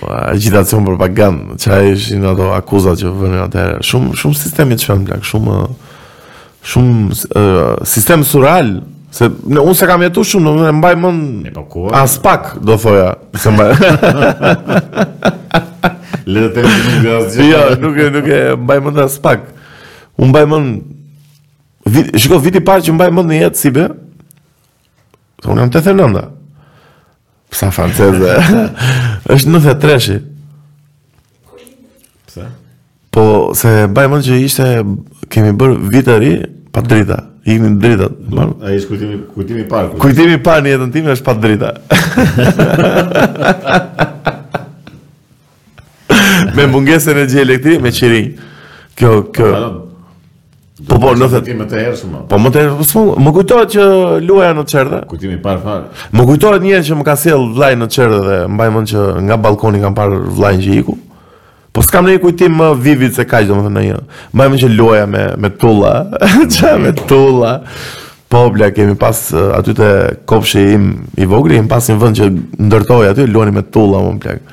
Agitacion propagandë, ça ishin ato akuzat që vinin atëherë. Shumë, shumë sistemi çfarë plak, shumë, shumë uh, sistem sureal. Se ne unë s'e kam jetu shumë, nuk e mbaj mend po aspak, do thoja. S'e mbaj... Le të themi që nuk di asgjë. Jo, nuk e, nuk e mbaj mend aspak. Unë mbaj mend... Vit, shiko, viti i parë që mbaj mend në jetë si be, unë jam tetëdhjetë e nënta. Psa franceze? është 93-shi. Pse? Po, se mbaj mend që ishte, kemi bërë vit të ri, pa drita. Iknin dritat. Ai është kujtimi, kujtimi i parë? Kujtimi i parë në jetën time është pa drita. me mungesë energjie elektrike me qirinj. Kjo kjo. Po po, në thëtë. Më të hershëm. Po më të hershëm, po, po më kujtohet që luaja në çerdhe. Kujtimi i parë fare. Më kujtohet një herë që më ka sjell vllai në çerdhe dhe mbaj mend që nga balkoni kam parë vllain që iku. Po s'kam një kujtim më vivid se kaq domethënë ndonjë. Mbaj mend që luaja me me tulla, ça me tulla. Po vlla kemi pas aty te kopshi im i vogël, kemi pas një vend që ndërtoi aty, luanim me tulla mo plak.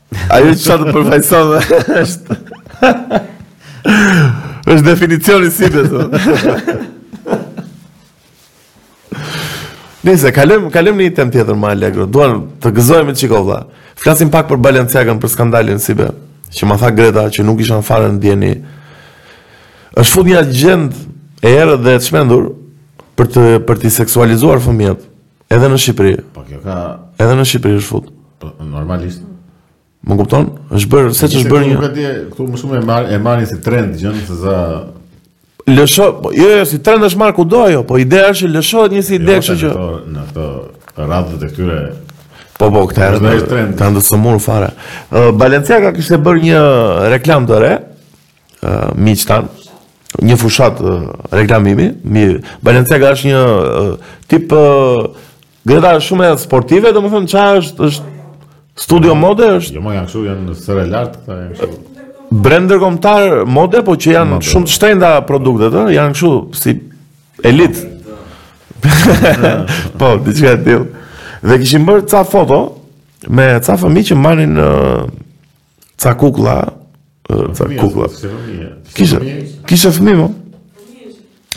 Ajo ça të përfaqëson është është definicioni si be. Nëse kalojmë, kalojmë në një temë tjetër më alegro. Duan të gëzohemi një çik o vlla. Flasim pak për Balenciagën për skandalin si be. Që ma tha Greta që nuk isha fare në dijeni. Është fut një agjendë e errët dhe e çmendur për të për të seksualizuar fëmijët. Edhe në Shqipëri. Po kjo ka Edhe në Shqipëri është fut. Po normalisht. Më kupton? Është bërë, se ç'është bërë një. Nuk e di, këtu më shumë e marr e marrin si trend gjënë se za lësho, po jo, jo si trend është marrë kudo ajo, po ideja është që lëshohet një si ide jo, kështu që në këto radhë të këtyre Po po, këta janë në trend. Janë të sëmurë fare. Uh, Balenciaga kishte bërë një reklamë të re miqtë tanë, një fushatë reklamimi, mi Balenciaga është një tip Greta është shumë e sportive, domethënë ça është, është studio jo, mode, është... Jo, më janë kështu, janë në sërë të lartë, këta janë kështu... Brend ndërkombëtar mode, po që janë shumë të shtrenjta produktet, dhe, janë kështu, si elitë. po, diçka e tillë. Dhe kishin bërë ca foto, me ca fëmijë që mbanin Ca kukla, ca kukla. Kisha, kisha fëmi, mo.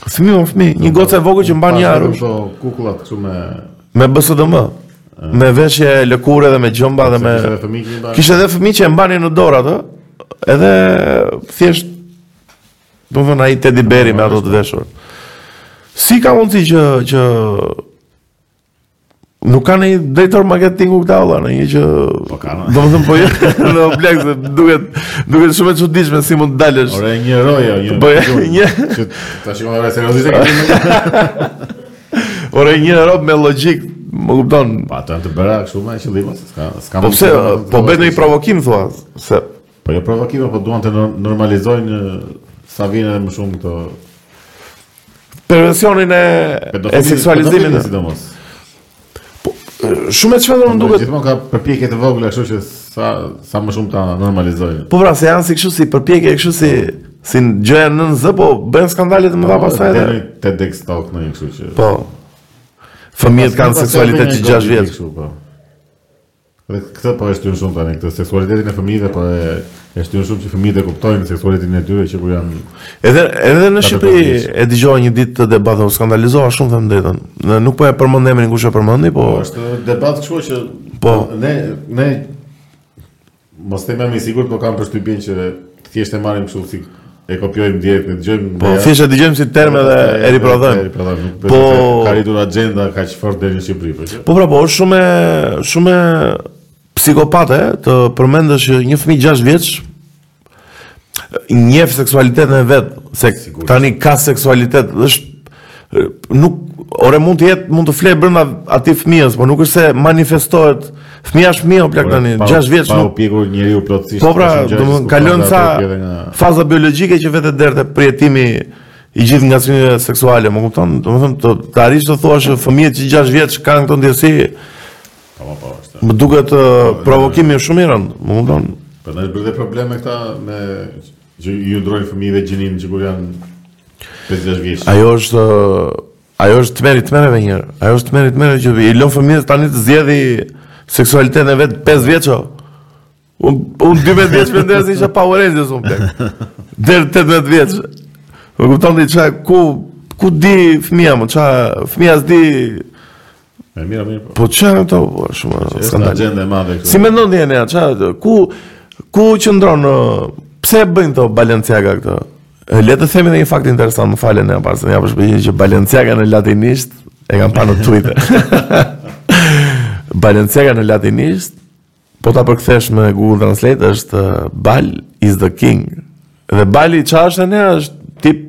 Fëmi, mo, fëmi. Një goce e vogël që mba një arush. Pasë të kukla të me... Me BDSM. Me veshje lëkure dhe me gjëmba dhe me... Kisha dhe fëmi që e mba një në dorë atë. Edhe thjesht... Domethënë, ai teddy bear-i me ato të veshur. Si ka mundësi që... që... Nuk kanë drejtor marketingu këta valla, në një që po kanë. Domethënë po jo, o plak, më duket duket shumë e çuditshme si mund të dalësh. Ore një rob, jo, një. Po një. Që ta shikon edhe seriozisht këtë. Ore një rob me logjikë, më kupton. Po janë të bëra kështu me qëllim, s'ka s'ka. Po pse po bën një provokim thua se po jo provokim, po duan të normalizojnë sa vjen edhe më shumë këto Perversionin e e seksualizimit sidomos. Po shumë e çfarë po, më duket. Gjithmonë ka përpjekje të vogla, kështu që sa sa më shumë ta normalizojnë. Po pra, se janë si kështu si përpjekje kështu si si gjëra nën zë, po bëhen skandale të mëdha po, pastaj. Po, deri te TEDx Talk në një kështu që. Po. Fëmijët kanë seksualitet që 6 vjeç. Po. Dhe këtë po e shtyn shumë tani, këtë seksualitetin e fëmijëve po e e shtyn shumë që fëmijët e kuptojnë seksualitetin e tyre që kur janë Edhe edhe në Shqipëri e dëgjova një ditë te debati, u skandalizova shumë them drejtën. Në nuk po e përmend emrin kush e përmendi, po, po është debat kështu që po ne ne Mos them jam i sigurt, po kam përshtypjen që thjesht e marrim kështu si e kopjojmë direkt, e dëgjojmë. Po thjesht e dëgjojmë si term dhe e riprodhojmë. E riprodhojmë. Po ka arritur agjenda kaq fort deri në Shqipëri, po që. Po pra, po është shumë shumë psikopate të përmendësh që një fëmijë 6 vjeç Njef seksualitetin e vet, se tani ka seksualitet, është nuk ore mund të jetë, mund të fle brenda atij fëmijës, por nuk është se manifestohet fëmija është fëmijë plak tani, 6 vjeç. Po pjekur njeriu plotësisht. Po pra, do të kalojë ca faza biologjike që vete deri te përjetimi i gjithë ngasjeve seksuale, më kupton? Domethënë të, të arrish të thuash fëmijët që 6 vjeç kanë këto ndjesi, Tamam po është. Më duket provokim shumë i rëndë, më kupton? Po ne kemi probleme këta më që ju ndrojnë fëmijëve gjinin që kur janë 5-6 vjeç. Ajo është ajo është tmerri i tmerreve njëherë. Ajo është tmerri i tmerreve që i lënë fëmijët tani të zgjedhin seksualitetin e vet 5 vjeç. Unë un 12 vjeç mendoja se isha Power Rangers unë plak. Deri 18 vjeç. Më kupton ti ça, ku, ku di fëmija mo, ça, fëmija s'di... Mirë, mirë. Po, po ça janë këto, po, shumë... Skandal. Agjendë e madhe këtu. Si mendon ti, ça, ku, ku qëndron, pse bëjnë këto Balenciaga këto? Le të themi dhe një fakt interesant, më falni e para, se kam përshtypje që Balenciaga në latinisht, e kam pa në Twitter. Balenciaga në latinisht, Po ta përkthesh me Google Translate është Bal is the king. Dhe Bali ça është, e është tip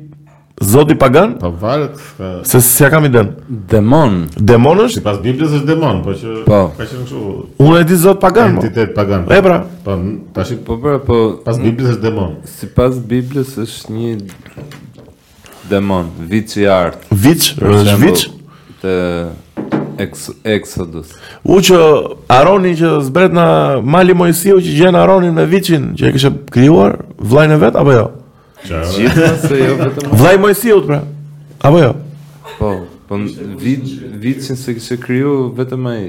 Zoti pagan? Po varet. S'ia kam idenë. Demon. Demon është? Sipas Biblës është demon, po që po. ka qenë kështu. Unë e di Zot pagan. Po. Entitet pagan. E pra. Po tash po pra, po sipas Biblës është demon. Sipas Biblës është një Demon, viç i artë. Viç, është viç? Të ex, Exodus. U që Aroni që zbret nga mali Moisiu që gjen Aronin me viçin që e kishte krijuar, vëllain e vet, apo jo? Gjithsesi jo vetëm. Vëllai i Moisiut pra, apo jo? Po, po viçin s'e kishte kriju vetëm ai.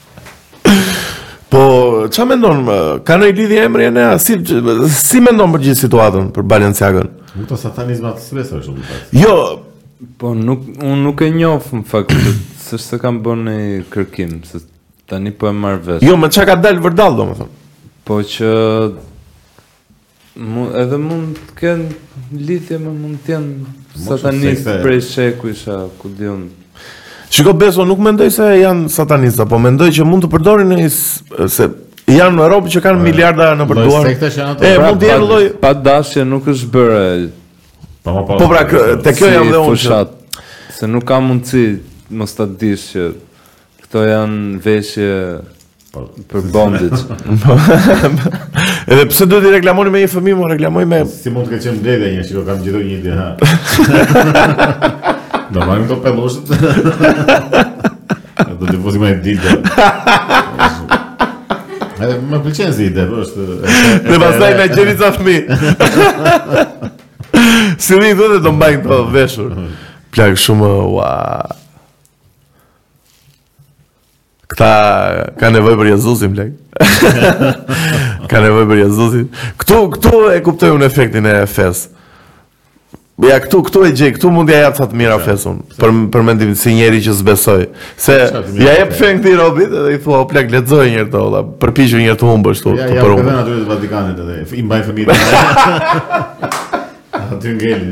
Po, ça mendon, ka ndonjë lidhje emri, Enea, si, si mendon për gjithë situatën, për Balenciagën? Nuk të satanizmat s'e besoj, është në fakt. Jo, Po nuk un nuk e njoh në fakt se s'kam bërë një kërkim se tani po e marr vesh. Jo, me ça ka dal vërdall domethënë. Po që Edhe mund të kenë lidhje me mund të jenë satanist prej shekujsha, ku di unë. Shiko Beso, nuk mendoj se janë satanista, po mendoj që mund të përdorin se janë rob që kanë miliarda nëpër duar. E, mund të jenë loj... Pa dashje nuk është bërë... Po, po, po pra, te kjo jam dhe unë. Se nuk ka mundësi mos ta dish që Këto janë veshje po, për bondage. Edhe pse duhet t'i reklamoni me një fëmijë, reklamoji me si mund të ketë qenë mbledhja një, shiko kam gjetur një ide ha. Do vemë te pelushët. Do të fusim ai ditë. Edhe më pëlqen si ide, po është. Ne pastaj na gjeni ca fëmijë. Si një dhe dhe të mbajnë të veshur Plak shumë, ua Këta ka nevojë për Jezusin, plak. ka nevojë për Jezusin. Këtu, këtu e kuptoj unë efektin e fesë. Ja, këtu, këtu e gjej, këtu mund t'ia jap ca të mira fesë unë. Për, për mendim, si njeri që s'besoj. Se, ia jep fenë këtij robit edhe i thua, o plak, lexoji njëherë këto la, përpiqu njëherë të humbë, shtu, ja, të përhumbë. Ja, ia ven atyre të Vatikanit edhe, i mbaj fëmijë. Aty ngelin.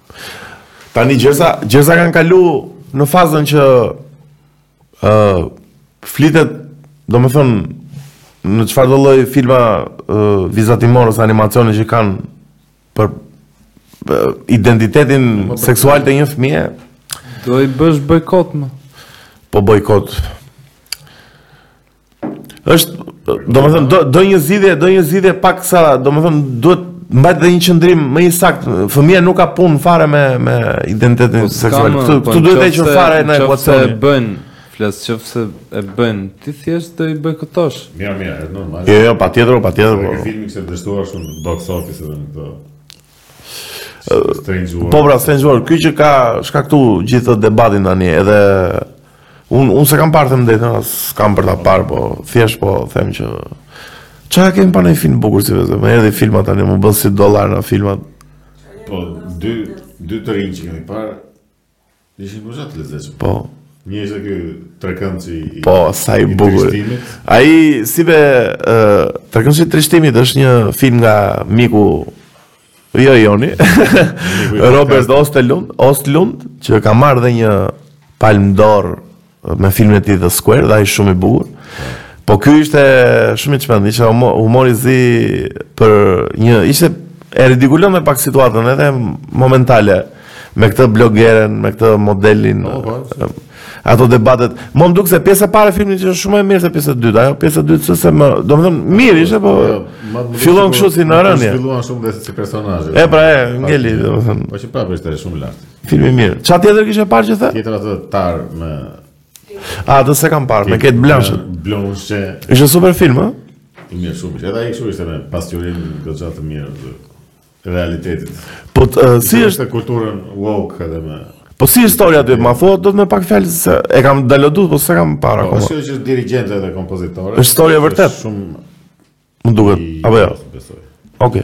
Tani gjërat, gjërat kanë kalu në fazën që uh, flitet, domethënë, në çfarëdo lloj filma uh, vizatimorë ose animacioni që kanë për uh, identitetin po, po, seksual të një fëmije. Do i bësh bojkot më? Po bojkot. Është, domethënë do do një zgjidhje, do një zgjidhje pak sa, domethënë duhet mbajt dhe një qëndrim më i sakt. Fëmija nuk ka punë fare me me identitetin po, seksual. Këtu po, duhet të qenë fare në ekuacion. Çfarë bën? Flas çfarë e bën? Ti thjesht do i bojkotosh. Mirë, mirë, është normal. Jo, jo, patjetër, patjetër. Ai po. filmi ka dështuar shumë box office edhe në këto. Po pra, Strange World, ky që ka shkaktu gjithë debatin tani, edhe un un s'e kam parë të drejtën, as kam për ta parë, po thjesht po them që ça kemi pa nonj film bukur sivjet, më erdhi filmat tani, m'u bën si dollar në filmat. Po dy dy të rinj që kemi parë, Ishin goxha të lezetshëm. Po. Një ishte ky trekëndshi i Po, sa i bukur. Ai sivjet uh, Trekëndshi i trishtimit është një film nga miku jo joni, Robert Ostelund, Ostlund, që ka marrë dhe një palmë d'or Me filmin e tij The Square, dhe ai shumë i bukur. Po ky ishte shumë i çmendur, ishte humor i zi për një ishte e ridikulon pak situatën edhe momentale me këtë blogeren, me këtë modelin. Po, po, po. Ato debatet, m'u duk se pjesa e parë e filmit është shumë më e mirë se pjesa e dytë, ajo pjesa e dytë se më, domethënë mirë ishte, po jo, fillon kështu si në rënie. Filluan shumë dhe si personazhe. E pra, e ngeli domethënë. Po që prapë ishte shumë lart. Film i mirë. Ça tjetër kishe parë që the? Tjetër atë Tár me... A, atë s'e kam parë, me Cate Blanchett. Blanchett. Ishte super film, ha? I mirë shumë, edhe ai kështu ishte me pasqyrim goxha të mirë të realitetit. Po uh, sidomos kulturën woke edhe me Po si historia, a ma thua dot me pak fjalë se e kam daunlodu, po s'e kam parë po, akoma. Po, është dirigjente dhe kompozitore. Është histori e vërtetë. Shumë më duket, apo jo? Besoj. Okej. Okay.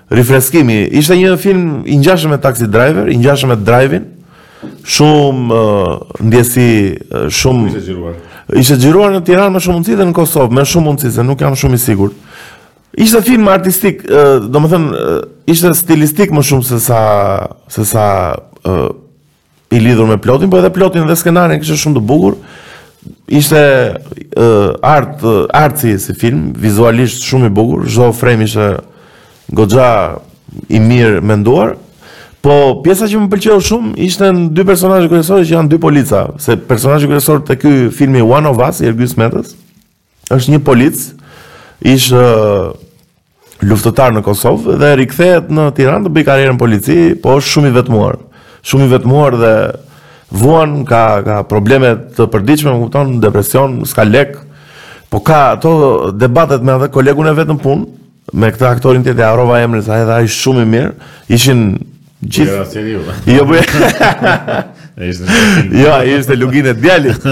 Rifreskimi, ishte një film i ngjashëm me Taxi Driver, i ngjashëm me Drive-in. Shumë uh, ndjesi, uh, shumë ishte xhiruar. Ishte xhiruar në Tiranë me shumë mundësi dhe në Kosovë me shumë mundësi, se nuk jam shumë i sigurt. Ishte film artistik, uh, domethënë uh, ishte stilistik më shumë se sa se sa uh, i lidhur me plotin, po edhe plotin dhe skenarin kishte shumë të bukur. Ishte uh, art uh, artsy, si film, vizualisht shumë i bukur, çdo frame ishte goxha i mirëmenduar. Po pjesa që më pëlqeu shumë ishin dy personazhe kryesorë që janë dy polica, se personazhi kryesor te ky filmi One of Us i Ergys Metës, Është një polic, ish luftëtar në Kosovë dhe rikthehet në Tiranë të bëjë karrierën polici, po është shumë i vetmuar. Shumë i vetmuar dhe vuan ka ka probleme të përditshme, më kupton, depresion, s'ka lek. Po ka ato debatet me atë kolegun e vet në punë, Me këtë aktorin tjetër harrova emrin, se edhe ai shumë i mirë. Ishin gjithë E ke seriu. Jo, po. Jo, ai ishte lu rolin e djalit.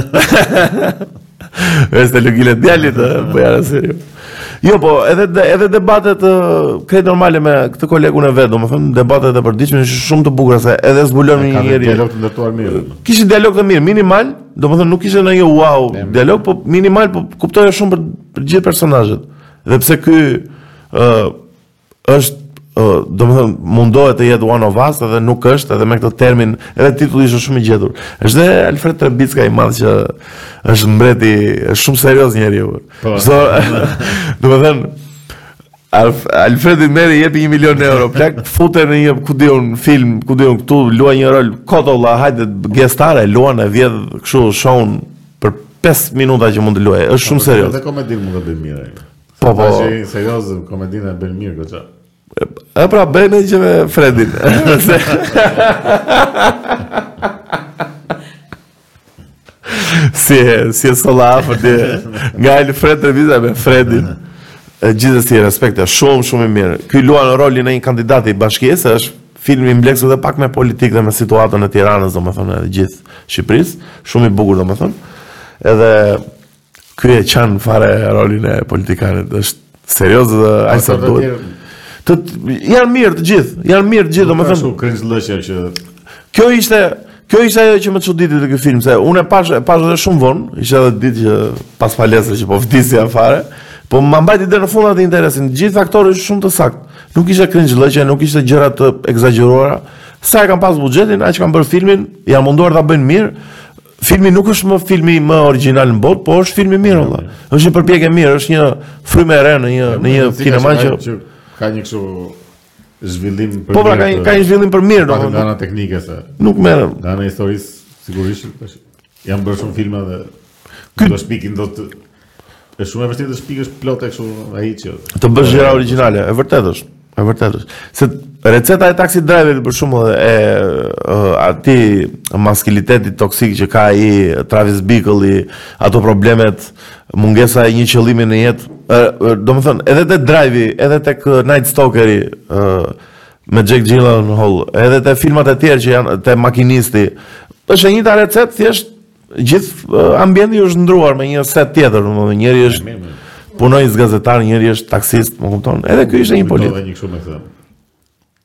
Është lu rolin e djalit, po e ke seriu. Jo, po edhe edhe debatet këto normale me këtë kolegun e vet, domethënë debatet e përditshme janë shumë të bukura se edhe zbulon një njeri. Ka dialog të ndërtuar mirë. Kishte dialog të mirë, minimal, domethënë nuk ishte ndonjë wow, dialog po minimal, po kuptoje shumë për, për gjithë personazhet. Dhe pse ky ë është domethënë, mundohet të jetë one of us, edhe nuk është, edhe me këtë termin, edhe titulli është shumë i gjetur. është dhe Alfred Trebicka i madhë që është mbreti, është shumë serioz njeri. Po. So, domethënë, Alf, Alfredin merre jepi një milion euro, plak, fute në një, ku di unë, film, ku di unë, këtu, luaj një rol, koto, la, hajde, gestare, luaj në vjedhë, kështu, shonë, Për 5 minuta që mund të luajë, është shumë serioz. Edhe komedin mund ta bëjë mirë. Po po, serioz, komedin e bën mirë goxha. E pra bën që me Fredin. si si e sola afër dhe nga Alfred Trebicka me Fredin. Gjithsesi respekte, shumë shumë i mirë. Ky luan rolin e një kandidati i bashkisë, është Filmi i mpleksur dhe pak me politikë dhe me situatën e Tiranës, domethënë, edhe gjithë Shqipërisë, shumë i bukur, domethënë, edhe ky e qan fare rolin e politikanit, është serioz dhe aq sa duhet. Të, janë mirë të gjithë, janë mirë të gjithë, domethënë. Kërë që... Kjo ishte, Kjo ishte ajo që më çuditi te ky film, se unë e pash, e pash edhe shumë vonë, ishte edhe ditë që pas palestrës që po vdisja fare, po më mbajti deri në fund atë interesin. Gjithë aktorët ishin shumë të saktë. Nuk ishte cringe loja, nuk ishte gjëra të ekzagjeruara. Sa e kanë pas buxhetin, aq kanë bërë filmin, janë munduar ta bëjnë mirë. Filmi nuk është më filmi më origjinal në botë, po është film i mirë valla. Është një përpjekje e mirë, është një frymë e re në një në një kinema që ka një kështu zhvillim për Po pra ka një ka një zhvillim për mirë domethënë. Nga ana teknike se. Nuk merr. Nga ana e historisë sigurisht tash. Janë bërë shumë filma dhe ky do shpikin do të është shumë e vështirë të shpikësh plot e kështu ai që. Të bësh gjëra origjinale, e vërtetë është. E vërtetë është. Se receta e Taxi Driverit për shumë e atij maskulinitetit toksik që ka ai Travis Bickle-i ato problemet Mungesa e një qëllimi në jetë, domethënë, edhe te Drive-i edhe tek Night Stalkeri, me Jake Gyllenhaal, edhe te filmat e tjerë që janë te Makinisti, është e njëjta recetë, thjesht, gjithë ambienti është ndruar me një set tjetër, në më njëri është punonjës gazetar, njëri është taksist, më kupton, edhe ky ishte një polic.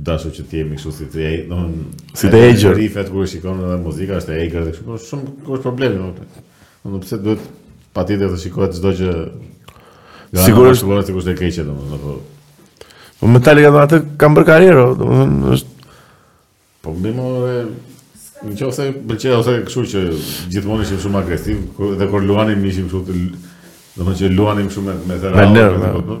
dashur që të jemi kështu si të ai, domethënë si të egjër. Riffet kur shikon edhe muzika është e egër dhe kështu, po shumë kur është problem, domethënë. Pse duhet patjetër të shikohet çdo gjë. Sigurisht, sigurisht sikur është e keqe domethënë, po. Po Metallica me atë kanë bërë karrierë, domethënë është po më më Në qofë se pëlqej ose kështu që gjithmonë ishim shumë agresiv, dhe kur luanim ishim kështu të... Domethënë që luanim shumë me thera... Me nërë,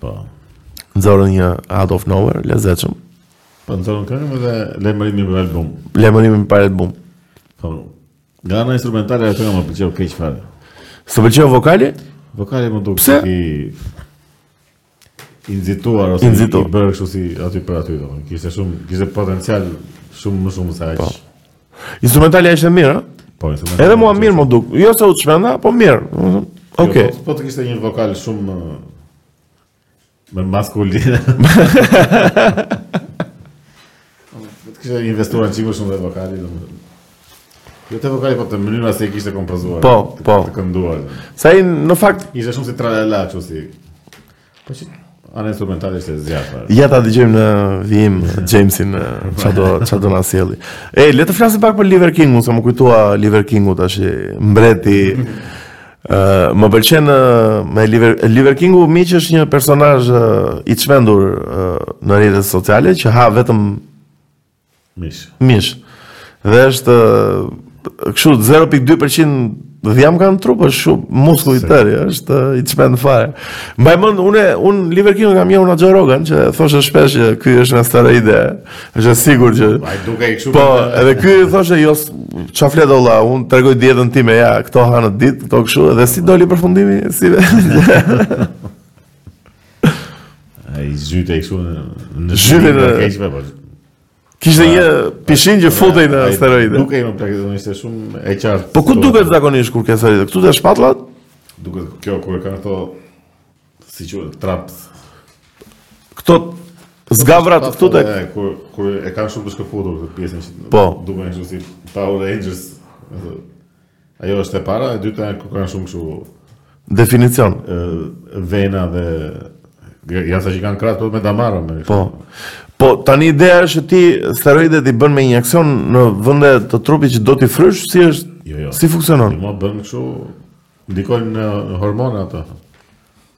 Po. Nxorën një Out of Nowhere, lezetshëm. Po nxorën këngën edhe lajmërimin për album. Lajmërimin për album. Po. Nga ana instrumentale ajo kënga më pëlqeu keq fare. S'të pëlqeu vokali? Vokali më duk si i nxituar ose i bërë kështu si aty për aty domethënë. Kishte shumë, kishte potencial shumë më shumë se aq. Po. Instrumentalja ishte mirë, ha? Po, instrumentalja. Edhe mua mirë më duk. Jo se u çmenda, po mirë. Jo, Okej. Po, po të kishte një vokal shumë më maskulin. Po të kishte investuar një çikë më shumë te vokali, domethënë. Jo te vokali po te mënyra si e kishte kompozuar. Po, po. Të kënduar. Se ai në fakt ishte shumë si tralala, kështu si. Po si anë instrumentale ishte zjarr. Ja ta dëgjojmë në vijim Jamesin çfarë do çfarë do na sjelli. E le të flasim pak për Liver Kingun, se më kujtua Liver Kingu tashi mbreti. Ë më pëlqen me Liver Liver Kingu miq është një personazh i çmendur në rrjetet sociale që ha vetëm Mish. Mish. Dhe është kështu 0.2% dhjam ka në trup, është shumë muskull i tërë, është i çmendur fare. Mbaj mend unë un Liver King e kam njohur nga Joe Rogan që thoshte shpesh që ky është në steroide. Është sigurt që Ai duket kështu. Po, edhe ky thoshte jo ça flet o vlla, un tregoj dietën time ja, këto ha në ditë, këto kështu, dhe si doli përfundimi si Ai zyte i kështu në zyte në keqve, po. Kishte një pishin që futej në steroide. Nuk e kam praktikisht ishte shumë e qartë. Po ku duket zakonisht kur ke steroide? Këtu te shpatullat? Duket kjo kur e kanë ato si quhet trap. Këto zgavrat këtu te kur kur e kanë shumë të shkëputur këtë pjesën që po. duken kështu si Power Rangers. Ajo është e para, e dyta kur kanë shumë kështu. Definicion. Vena dhe ja sa që kanë krahët plot me damarë me. Po. Po tani ideja është që ti steroidet i bën me injeksion në vende të trupit që do t'i frysh si është jo, jo. si funksionon. Jo, bën kështu ndikojnë në hormone ato.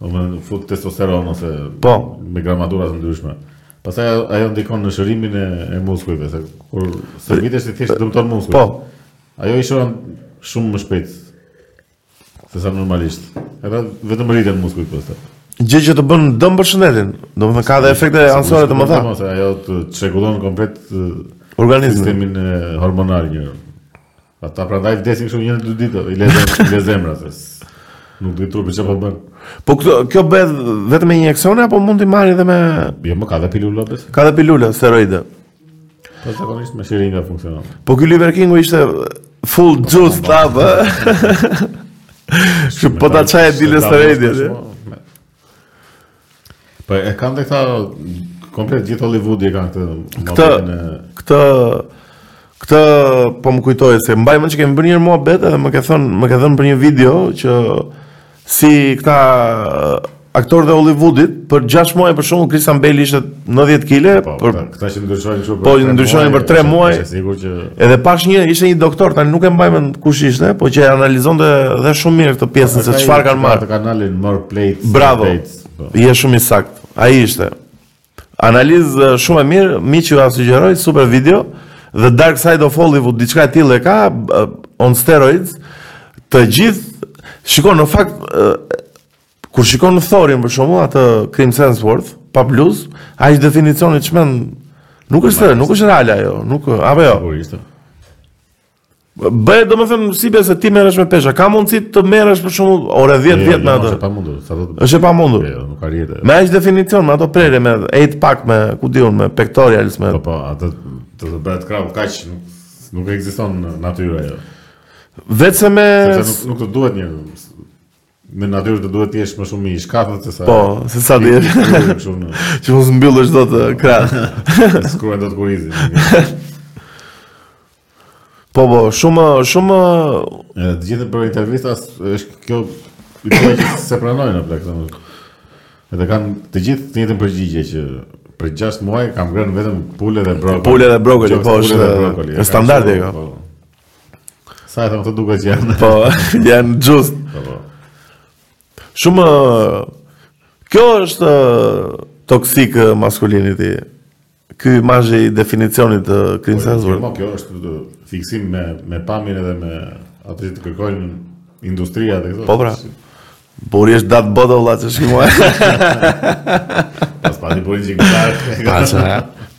Domethënë fut testosteron ose po. me gramatura të ndryshme. Pastaj ajo ndikon në shërimin e, e muskujve, se kur stërvitesh ti thjesht dëmton muskujt. Po. Ajo i shëron shumë më shpejt se sa normalisht. Edhe vetëm rriten muskujt pastaj. Gjë që të bën dëm për shëndetin. Domethënë ka edhe efekte anësore të mëdha. Ose ajo të çrregullon komplet organizmin, sistemin hormonal një. Ata prandaj vdesin kështu një dy ditë, i lezë le zemra se nuk di trupi çfarë po bën. Po kjo kjo bëhet vetëm me injeksione apo mund t'i marrin edhe me Jo, më ka dhe pilula besoj. Ka dhe pilula steroide. Po zakonisht me shiringa funksionon. Po ky Liver Kingu ishte full po, juice po, po. up. Që po ta çaj dilë steroide. Po e kanë dhe këta komplet gjithë Hollywoodi e kanë këtë këtë këtë këtë po m'u kujtua se mbaj mend që kemi bërë njëherë muhabet edhe më ke thënë më ke dhënë për një video që si këta aktorët e Hollywoodit për 6 muaj për shembull Christian Bale ishte 90 kg po, për këta që ndryshonin kështu po ndryshonin për 3 muaj është sigurt që Edhe pashë një, ishte një doktor, tani nuk e mbaj mend kush ishte, po që e analizonte dhe shumë mirë këtë pjesën se çfarë kanë marrë. kanalin More Plates. Bravo. Po. Je shumë i saktë. Ai ishte. Analizë shumë e mirë, miq jua sugjeroj super video The Dark Side of Hollywood diçka e tillë e ka on steroids. Të gjithë shikon në fakt Kur shikon Thorin për shembull atë Chris Hemsworth pa bluzë, ai është definicioni që çmend. Nuk është thërë, nuk është real ajo, nuk apo jo. Sigurisht. Bëhet domethën si bie fjala ti merresh me pesha. Ka mundësi të merresh për shembull ore 10 jo, vjet jo, me atë. Është e pamundur, sa do të. Është e pamundur. Jo, nuk arrihet. Me ai definicion me ato prerë me 8 pack me ku di unë me pectorials me. Po po, atë të të bëhet krahu kaq nuk ekziston në natyrë ajo. Vetëm se nuk, nuk të duhet një Në natyrë të duhet të jesh më shumë i shkathët se sa. Po, se sa të jesh. Që mos mbyllësh dot eh, krah. S'kruan dot kurrizin. Po po, shumë shumë të gjithë nëpër intervista është kjo i bëjë që s'e pranojnë apo këtë. Edhe kanë të gjithë të njëjtën përgjigje që për 6 muaj kam ngrënë vetëm pulë dhe brokoli. Pulë dhe brokoli, po është standardi kjo. Po. S'e thonë të duket që janë Po, janë juiced po, po. Shumë Kjo është Toksik maskuliniti Ky imazh i definicionit të Chris po, Hemsworth. Po, kjo është fiksim me me pamjen edhe me atë që të kërkojnë industria dhe këto. Po pra. Buri është dat botë vëlla të shkoj mua. Pas pati buri gjigdar. Pa ça.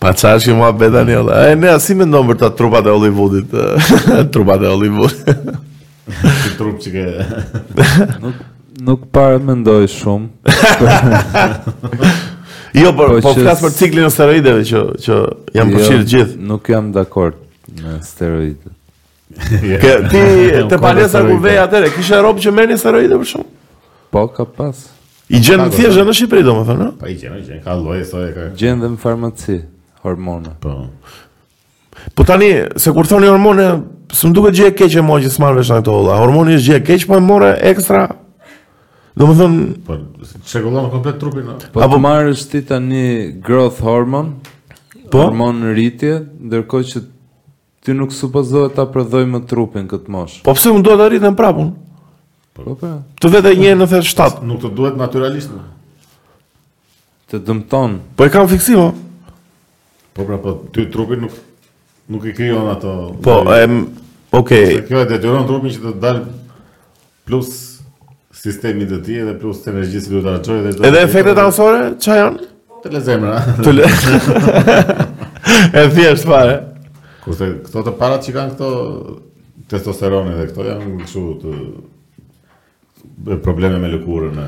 Pa ça është mua beta ne vëlla. Ai ne si mendon për trupat e Hollywoodit. trupat e Hollywoodit. Ti trup që ke. nuk nuk para mendoj shumë. jo, por po, po flas për ciklin e steroideve që që janë përfshirë gjithë. Nuk jam dakord me steroidet. Ke ti te palestra ku veje atëherë, kishe robë që merrnin steroide për shembull. Po ka pas. I gjen thjesht në Shqipëri domethënë, ëh? Po i gjen, i gjen, ka lloj-lloj ka. Gjen dhe në farmaci hormone. Po. Po tani, se kur thua hormone, s'm duket gjë e keqe meqë s'marr vesh ato hollë. Hormoni është gjë e keqe, po e more ekstra. Domethënë, po çrregullon komplet trupin. Po po marrësh ti tani growth hormone? Po hormon rritje, ndërkohë që Ty nuk supozohet ta prodhoj më trupi në këtë moshë. Po pse mos duhet të rritem prapë unë? Po, po pra. Të vete një 97. Nuk të duhet natyralisht. Të dëmton. Po e kam fiksim. Po pra, po ty trupi nuk nuk e krijon ato. Po, em, okay. Kjo e detyron trupin që të dalë Prej sistemit të tij dhe plus energjisë që do ta harxhojë dhe çdo Edhe efektet anësore çfarë janë? Të lë zemra. Të lë. E thjeshtë fare. Kurse këto të parat që kanë këto testosteroni dhe këto janë kështu probleme me lëkurën e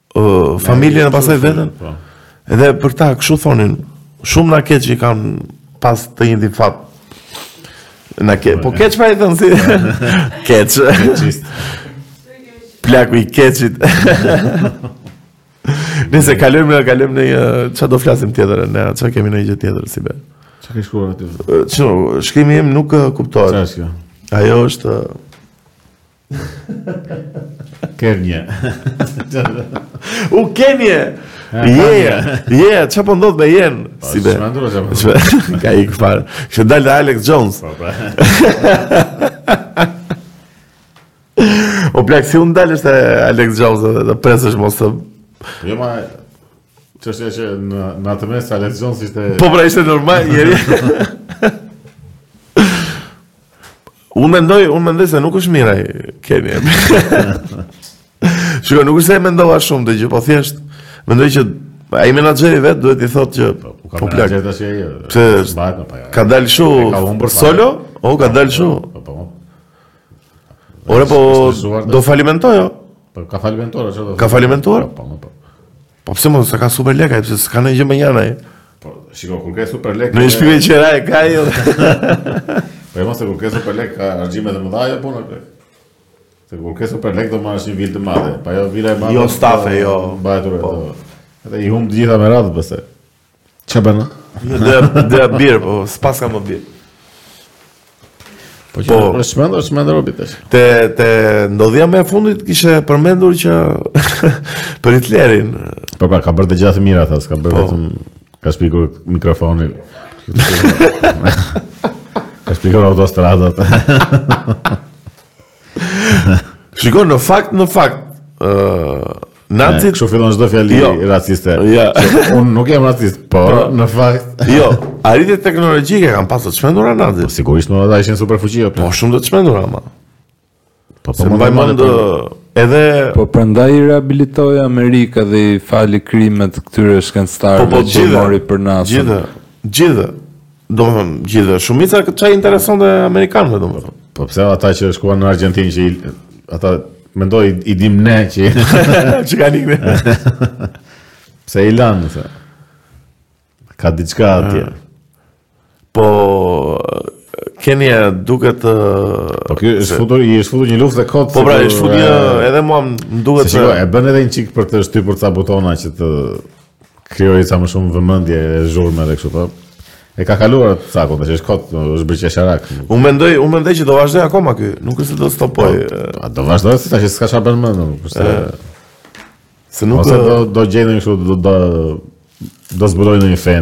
familjen e pastaj veten. Po. Edhe për ta, kështu thonin, shumë na vjen keq që kanë pas të njëjtin fat. Na ke, po keq fare të si. Keq. Plak, keq. Nëse kalojmë, ne kalojmë në një ç'a do flasim tjetër, ne ç'a kemi në një gjë tjetër si be. Ç'a ke shkruar aty? Jo, shkrimi im nuk kuptohet. Ç'a është kjo? Ajo është Kanye. U Kanye! Ye, Ye, ça po ndodh me Ye-n? Po, si be? Ka ik fare. Kishte dalë te Alex Jones. Po, pra. O plak, si mund të dalësh te Alex Jones dhe të presësh mos të... Jo, ma... Që është e që në atë mes Alex Jones ishte... Po, pra, ishte normal njeri. Unë mendoj, unë mendoj se nuk është mirë ai Kanye. Shiko, nuk është se e mendova shumë këtë gjë, po thjesht mendoj që ai menaxheri i vet duhet t'i thotë që po, po, po plak. Pse mbahet në paja? Ka dalë shu solo? O ka dalë shu. Po po. Ore po do falimentojë. Po ka falimentuar çfarë do? Ka falimentuar? Po po. Po pse mos ka super lek ai, pse s'ka ndonjë gjë mënjanë ai? Po, shiko, kur ke super lek. Në shpinë që e ka ai. Po mo, se kur ke super lek ka harxhime të mëdha apo jo? Se kur ke super lek do marrësh një vilë të madhe, pa jo vila e madhe. Jo stafe, jo. Mbajtur ato. Po. Edhe i humb të gjitha me radhë pse. Ça bën? Jo dhe, dhe bie, po, s'paska më mirë. Po, po, po çmendur, çmendur, o bit është. Te, te ndodhia më e fundit kishte përmendur që për Hitlerin. Po, pa, ka bërë gjëra të mira, tha, ka bërë po. vetëm, ka shpikur mikrofonin. ka shpikur autostradat. Shiko, në fakt, në fakt, uh, Nazit, kështu fillon çdo fjali jo. raciste. Ja. Unë nuk jam racist, por pra. në fakt jo. Arritje teknologjike kanë pasur të çmendura nazit. Po, sigurisht mo, ata ishin superfuqi. Po shumë të çmendura ama. Po po mbaj mend edhe Po prandaj i rehabilitoi Amerika dhe i fali krimet këtyre shkencëtarëve po, po, që mori për NASA. Gjithë. Gjithë. Domethënë, gjithë, shumica këta ça i interesonte amerikanëve, domethënë. Po pse ata që shkuan në Argentinë që i, ata mendoj e dimë ne që që ka një Pse i lanë, se. Ka diçka atje. Ah. Po, Kanye duket... Po, ky është futur, i është futur një lufte kot... Po, pra, është futur një, edhe mua më duket... Se shiko, e bën edhe një çikë për të shtypur ca butona që të... Krijojë sa më shumë vëmendje e zhurmë edhe kështu po. E ka kaluar atë cakun, tash është kot, është bërë qesharak. Unë mendoj, unë mendoj që do vazhdojë akoma ky, nuk është se do stopojë. Po, ai do vazhdojë se tash s'ka çfarë bën më, nuk është. Se nuk Ose do do gjejë kështu do do do zbulojë ndonjë fe,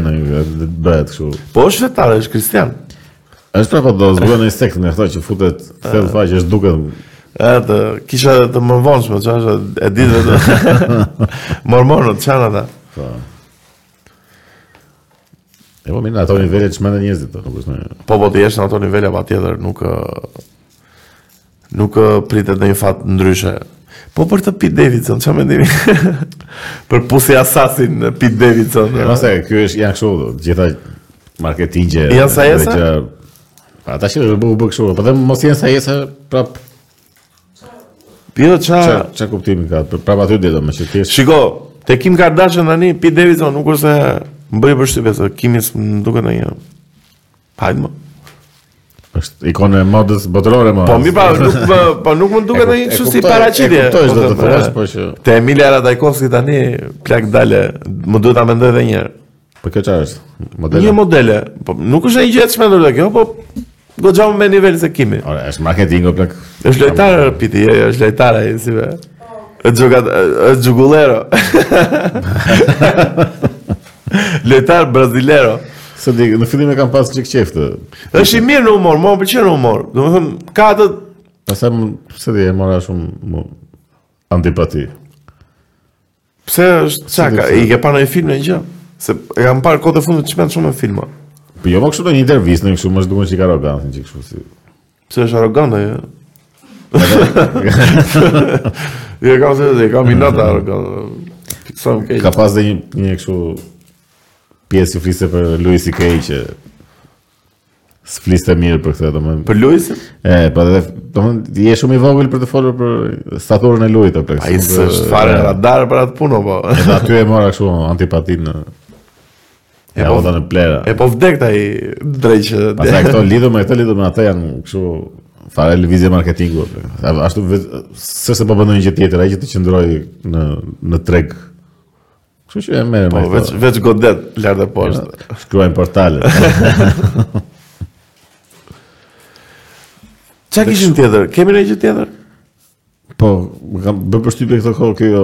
bëhet kështu. Po është fetar, është kristian. Është apo do zbulojë ndonjë sekt nga këto që futet thellë fare që ashtu duket. Ato kishat e mëvonshme, s'e di, çfarë e di vetë. Mormonët ça janë ata. Po. E po mirë, ato nivele çmenden njerëzit, nuk është në... Po, po, të jesh në ato nivele, pa tjetër, nuk... Nuk uh, pritet ndonjë fat ndryshe. Po për Pete Davidson, çfarë mendimi? për pusi asasin në Pete Davidson. Ja, mos e, ky është janë kështu, gjitha marketingje. Janë sajesa. Gjë... Pa tash do bëj, bëj kështu, po them mos janë sajesa prap. Po jo, ça ça kuptim ka, prap aty do të më shikoj. Shiko, te Kim Kardashian tani Pete Davidson nuk është se më bëri përshtypje se Kimi s'm duket ndonjë. Hajde më. Është ikone e modës botërore më. Po mi pa nuk më po nuk më duket ndonjë kështu si paraqitje. Po do të thoshe po që te Emily Ratajkowski tani plak dalë, më duhet ta mendoj edhe një herë. Po kjo çfarë është? Modele. Një modele. Po nuk është një gjë e çmendur te kjo, po dopë më nivel se Kimi. Ora, është marketing o plak. Është lojtar Piti, jo, është lojtar ai si be. Është jugat, është zhongler. Lojtar brazilero. S'e di, në fillim e kam pas çik qejf të. Është i mirë në humor, më pëlqen humori. Domethën ka atë Pastaj s'e di e mora shumë antipati. Pse është çaka? E ke parë në film ndonjë gjë? S'e kam parë kohët e fundit edhe shumë në filma. Po jo më kështu ndonjë intervistë, kështu më duket si arrogancë, një kështu si. Pse është arrogant, a jo? Jo ka se edhe ka mimikat arrogant. Sa më keq. Ka pas dhe një një kështu pjesë që fliste për Louis C.K. që s'fliste mirë për këtë, domethënë. Për Louis? E, po dhe domethënë ti je shumë i vogël për të folur për staturën e Louis-it plak. Ai s'është fare radar për atë punë, po. Edhe aty e mora kështu antipatinë. E po në plehra. E po ke të drejtë. Pastaj këto lidhu me këtë lidhu me atë janë kështu fare lëvizje marketingu. Ashtu vetë se s'po bën ndonjë gjë tjetër, ai që të qëndrojë në në treg. Kështu që merrem. Po vetë vetë godet lart e poshtë. Ja, shkruajnë portalet. Ça kishim tjetër? Kemi ndonjë gjë tjetër? Po, më ka bërë përshtypje këto kohë kjo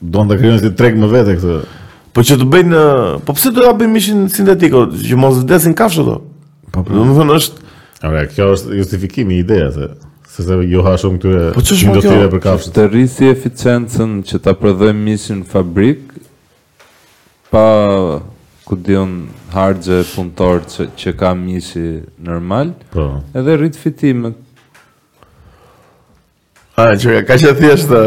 Duan të krijojnë si treg më vete këtë. Po ç'do të bëjnë, po pse do ta bëjnë mishin sintetik, që mos vdesin kafshët do. Po, po. Domethënë është Ora, ky është justifikimi ideja se se s'e ha shumë këtyre po që shumë kjo, për kafshët. Të rrisi eficiencën që ta prodhojmë mishin në fabrikë pa ku di unë harxhe punëtorë që, që ka mishi normal. Po. Edhe rrit fitimet. A, qenka kaq e thjeshtë.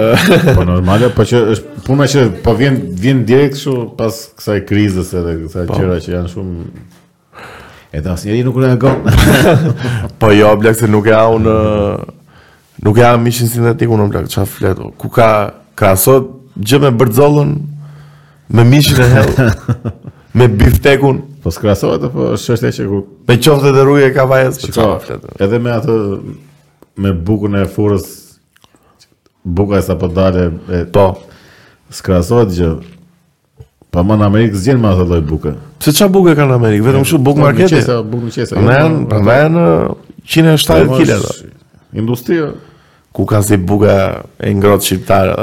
Po normale, po ç'është puna që po vjen vjen direkt kështu pas kësaj krizës edhe kësaj po. gjëra që janë shumë edhe asnjëri nuk reagon. po jo, plak se nuk e ha unë nuk e ha mishin sintetik unë plak çfarë flet. Ku krahasohet gjë me bërxollën me mishin në hell. me biftekun. Po s'krahasohet po është çështje që ku me qofte rruge Kavajës. Po edhe me atë me bukën e furrës buka sapo dalë e po s'krahasohet gjë Pa në Amerikë s'gjen më atë lloj buke. Pse ça buke kanë në Amerikë? Vetëm kështu bukë marketi. Qese, bukë qese. Prandaj janë, prandaj janë 170 kg. Industria ku ka si buka e ngrohtë shqiptare.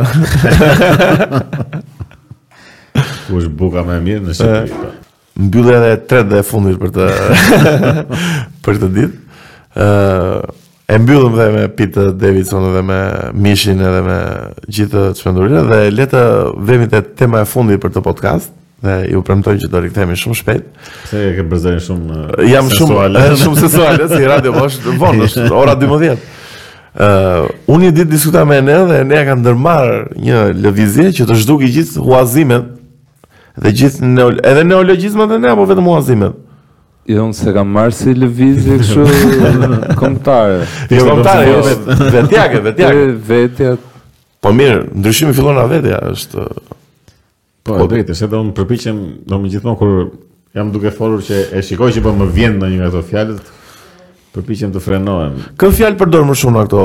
Ku është buka më e mirë në Shqipëri? Mbyllja e tretë dhe e fundit për të për këtë ditë. Ë uh, e mbyllëm dhe me Pete Davidson dhe me Mishin edhe me gjithë çmendurinë dhe le të vemi te tema e fundit për këtë podcast dhe ju premtoj që do rikthehemi shumë shpejt. Pse e ke zërin shumë Jam shumë shumë seksual, si radio bosh, vonë është ora 12. Uh, unë një ditë diskutova me Enen dhe Eni ka ndërmarrë një lëvizje që të zhduki gjithë huazimet Dhe gjithë neol edhe neologjizmat Eni apo vetëm huazimet? Jo, unë s'e kam marrë si lëvizje kështu kombëtare. Jo, jo kombëtare, jo vetë, vetjake, vetjake. Vetja. Po mirë, ndryshimi fillon nga vetja, është Po, po drejtë, se do të përpiqem, domethënë gjithmonë kur jam duke folur që e shikoj që po më vjen ndonjë nga ato fjalët, përpiqem të frenohem. Kë fjalë përdor më shumë nga këto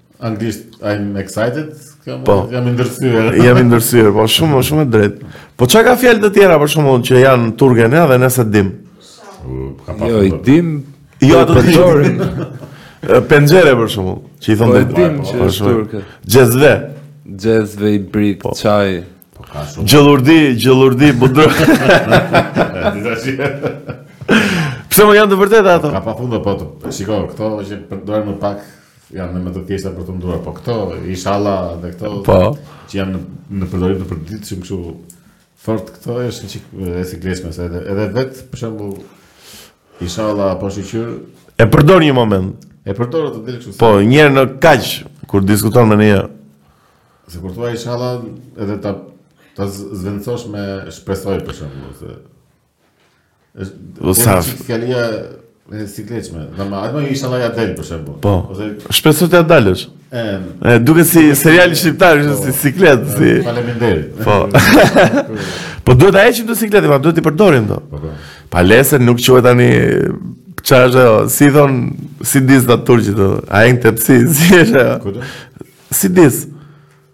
Anglisht, I'm excited, kam, po, jam i ndërsyer. jam i ndërsyer, po shumë, shumë e drejtë. Po ça, ka fjalë të tjera, për shembull, që janë turke, ja, dhe ne s'e dimë? Jo, i dimë, jo, atë të gjorin. Penxhere, për shembull, që i thonë dhe e dimë, po, që është turke. Xhezve. Xhezve, ibrik, po. çaj. Po, gjyryldi, gjyryldi, budrum. Dita që Pse më janë të vërteta ato? Ka pa fund, po shiko, këto që përdoren më pak Janë dhe më të thjeshta për të menduar, po këto, ishalla dhe këto, po. që janë në përdorim të përditshëm kështu fort, këto e është çik e sikletshme, se edhe, edhe vetë, për shembull, ishalla apo shyqyr... E përdor një moment. E përdor, të del kështu. Po, njerë në kaq, kur diskuton me një... Se kur thua ishalla, edhe ta, ta zëvendësosh me shpresoj, për shembull, se... Del fjalia e sikletshme. Domethënë ishalla ia del për shembull. Po. Ose shpresoj t'ia dalësh. Ë, duket si serial shqiptar, është si po. siklet, si. Faleminderit. Po. Po duhet ta heqim sikletin, po duhet t'i përdorim do. Po. po. Pa le se nuk quhet tani çfarë ajo, si thonë CD-së turqit do. Ajna tepsi, si është ajo. CD-së.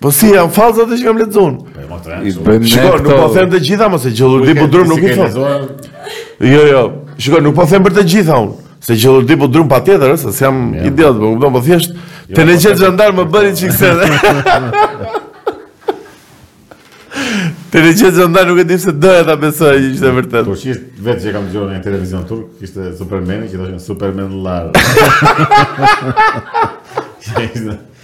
Po si janë fazat ato që kam lexuar? Po më të rëndë. Shikoj, nuk po them të gjitha, mos e gjyryldi budrum nuk i them. Jo, jo. Shikoj, nuk po them për të gjitha unë. Se gjyryldi budrum patjetër, s'jam idiot, po kupton, po thjesht jo, te lezet po xhandar më bëri çik se. Te lezet xhandar nuk e di se doja ta besoj që ishte vërtet. Po çka vetë që kam dëgjuar në televizion turk, ishte Superman që thoshin Supermanlar.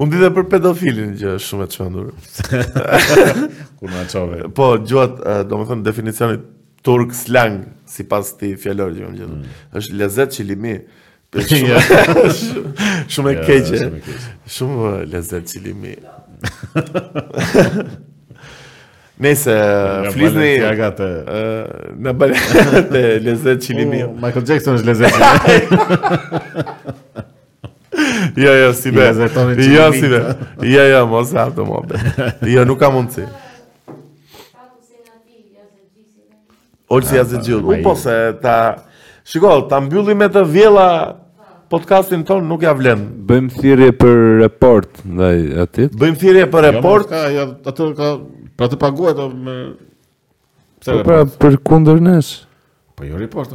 Unë di dhe për pedofilin që është shumë e çmendur. Kur na çove. Po, gjuat, domethënë, definicioni turk slang, sipas këtij fjalori që më gjithë. Mm. është lezet çilimi. Shumë, shumë e keqe. Shumë lezet çilimi. Nëse flisni ja gate në bale të lezet çilimi. Oh, Michael Jackson është lezet çilimi. Jo, jo, si be. Jo, si be. Jo, jo, mos e hap temën bre. Jo, nuk ka mundësi. Olsi Jazexhi. U po se ta... Shiko, ta mbyllim me të vjella podcastin tonë nuk ia vlen. Bëjmë thirrje për report ndaj atij. Bëjmë thirrje për jo, report. Jo, jo, atë ka pra të paguaj ato me Po pra për kundër nesh. Po jo report.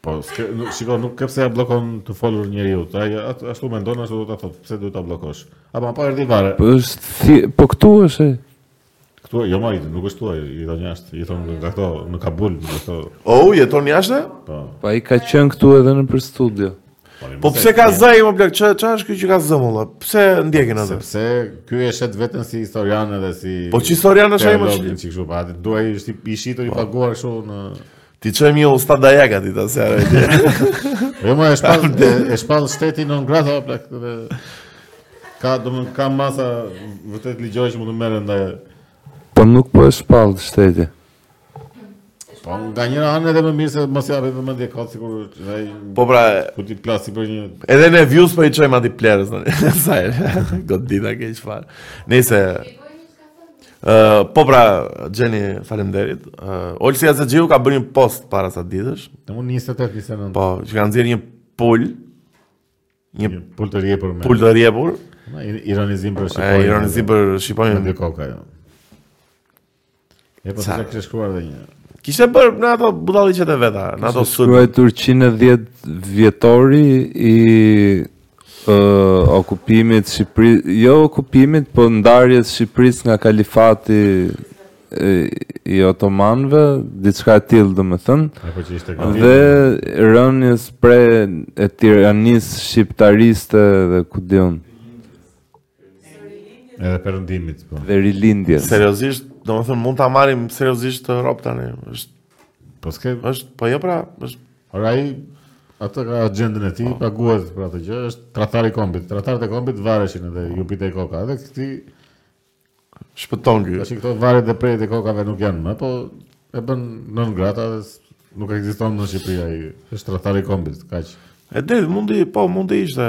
Po, s'ke, nuk, shiko, nuk ke pse ia bllokon të folurit njeriut. Ai ashtu mendon, ashtu do ta thotë, pse duhet ta bllokosh? Apo apo erdhi vare. Po është si, po këtu është. Këtu jo më, nuk është këtu ai, jeton jashtë, jeton nga këto në Kabul, nga këto. O, oh, jeton jashtë? Po. Po ai ka qenë këtu edhe nëpër studio. Po, po pse ka zë më plak? Ç'a ç'a është ky që ka zë më? Pse ndjekin atë? Sepse ky e shet veten si historian edhe si Po ç'historian është ai më? Si kështu pa, po ai është i shitur i paguar kështu në T'i çojmë usta dajaka ti ta sera. Jo më është po s'e shpall shteti non grata apo plak dhe ka domethënë ka masa vërtet ligjore që mund të merren ndaj. Po nuk po e shpall shteti. Po nga njëra anë edhe më mirë se mos ia vëmë mendje kot sikur ai Po pra, kujt i plasi për një Edhe ne views po i çojmë atij plehrës tani. Sa e. God dita ke çfarë. Nëse po pra, Xheni, faleminderit. Uh, Olsi Jazexhiu ka bërë një post para sa ditësh. Në mund 28, 29. Po, që ka nxjerrë një pulë. Një, një pulë të rjepur. Me... Pulë të rjepur. Na, ironizim për shqiponjë. E, ironizim për shqiponjë. Me dy koka, jo. E, po se kishte shkruar dhe një. Kishte bërë në ato budalliqet e veta, në ato sud. Kishte shkruar 110 vjetori i okupimit të Shqipërisë, jo okupimit, po ndarjes së Shqipërisë nga kalifati i otomanëve, diçka e tillë domethënë. Apo që ishte gati. Dhe rënies pre e tiranisë shqiptariste dhe ku di unë. Edhe perëndimit po. Dhe rilindjes. Seriozisht, domethënë mund ta marrim seriozisht këtë rob tani. Është po s'ke, është po jo pra, është Ore ai atë ka agjendën e tij, po. paguhet për atë gjë, është tradhtar i kombit. Tradhtarët e kombit vareshin edhe iu pritej koka, edhe këtu shpëton ky. Tash këto varjet dhe prerjet e kokave nuk janë më, po e bën non grata dhe nuk ekziston në Shqipëri ai. Është tradhtar i kombit, kaq. Edhe mundi, po mundi ishte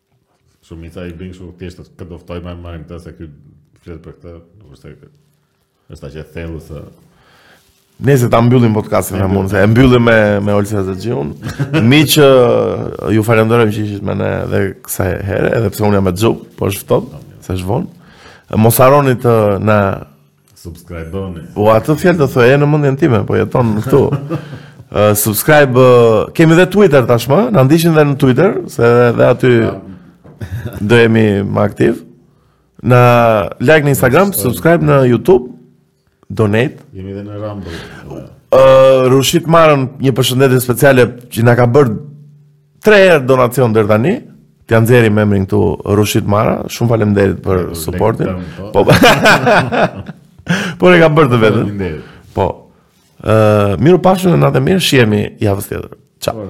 Shumica i bëjnë kështu thjesht të këtë do ftojmë marrim këtë se ky flet për këtë, kurse ky është aq e thellë se Nëse ta mbyllim podcastin me mund, e mbyllim me me Olsa Zexhiun. Miq, ju falenderoj që ishit me ne edhe kësaj herë, edhe pse unë jam me xhup, po është ftohtë, se është vonë. Mos harroni të na Subscribe-oni. Po atë fjalë do thoja në mendjen time, po jeton këtu. Uh, subscribe uh, kemi dhe Twitter tashmë, na ndiqni dhe në Twitter, se dhe aty do jemi më aktiv. Na like në Instagram, subscribe në YouTube, donate. Jemi dhe në Rumble. Uh, Rushit Marën një përshëndetje speciale që na ka bërë Tre herë donacion deri tani, T'ia nxjerrim emrin këtu Rushit Mara, shumë faleminderit për suportin. Po, po. por e ka bërë të vetën. Po, uh, mirupafshim e natën e mirë, shihemi javës tjetër. Çao. Po,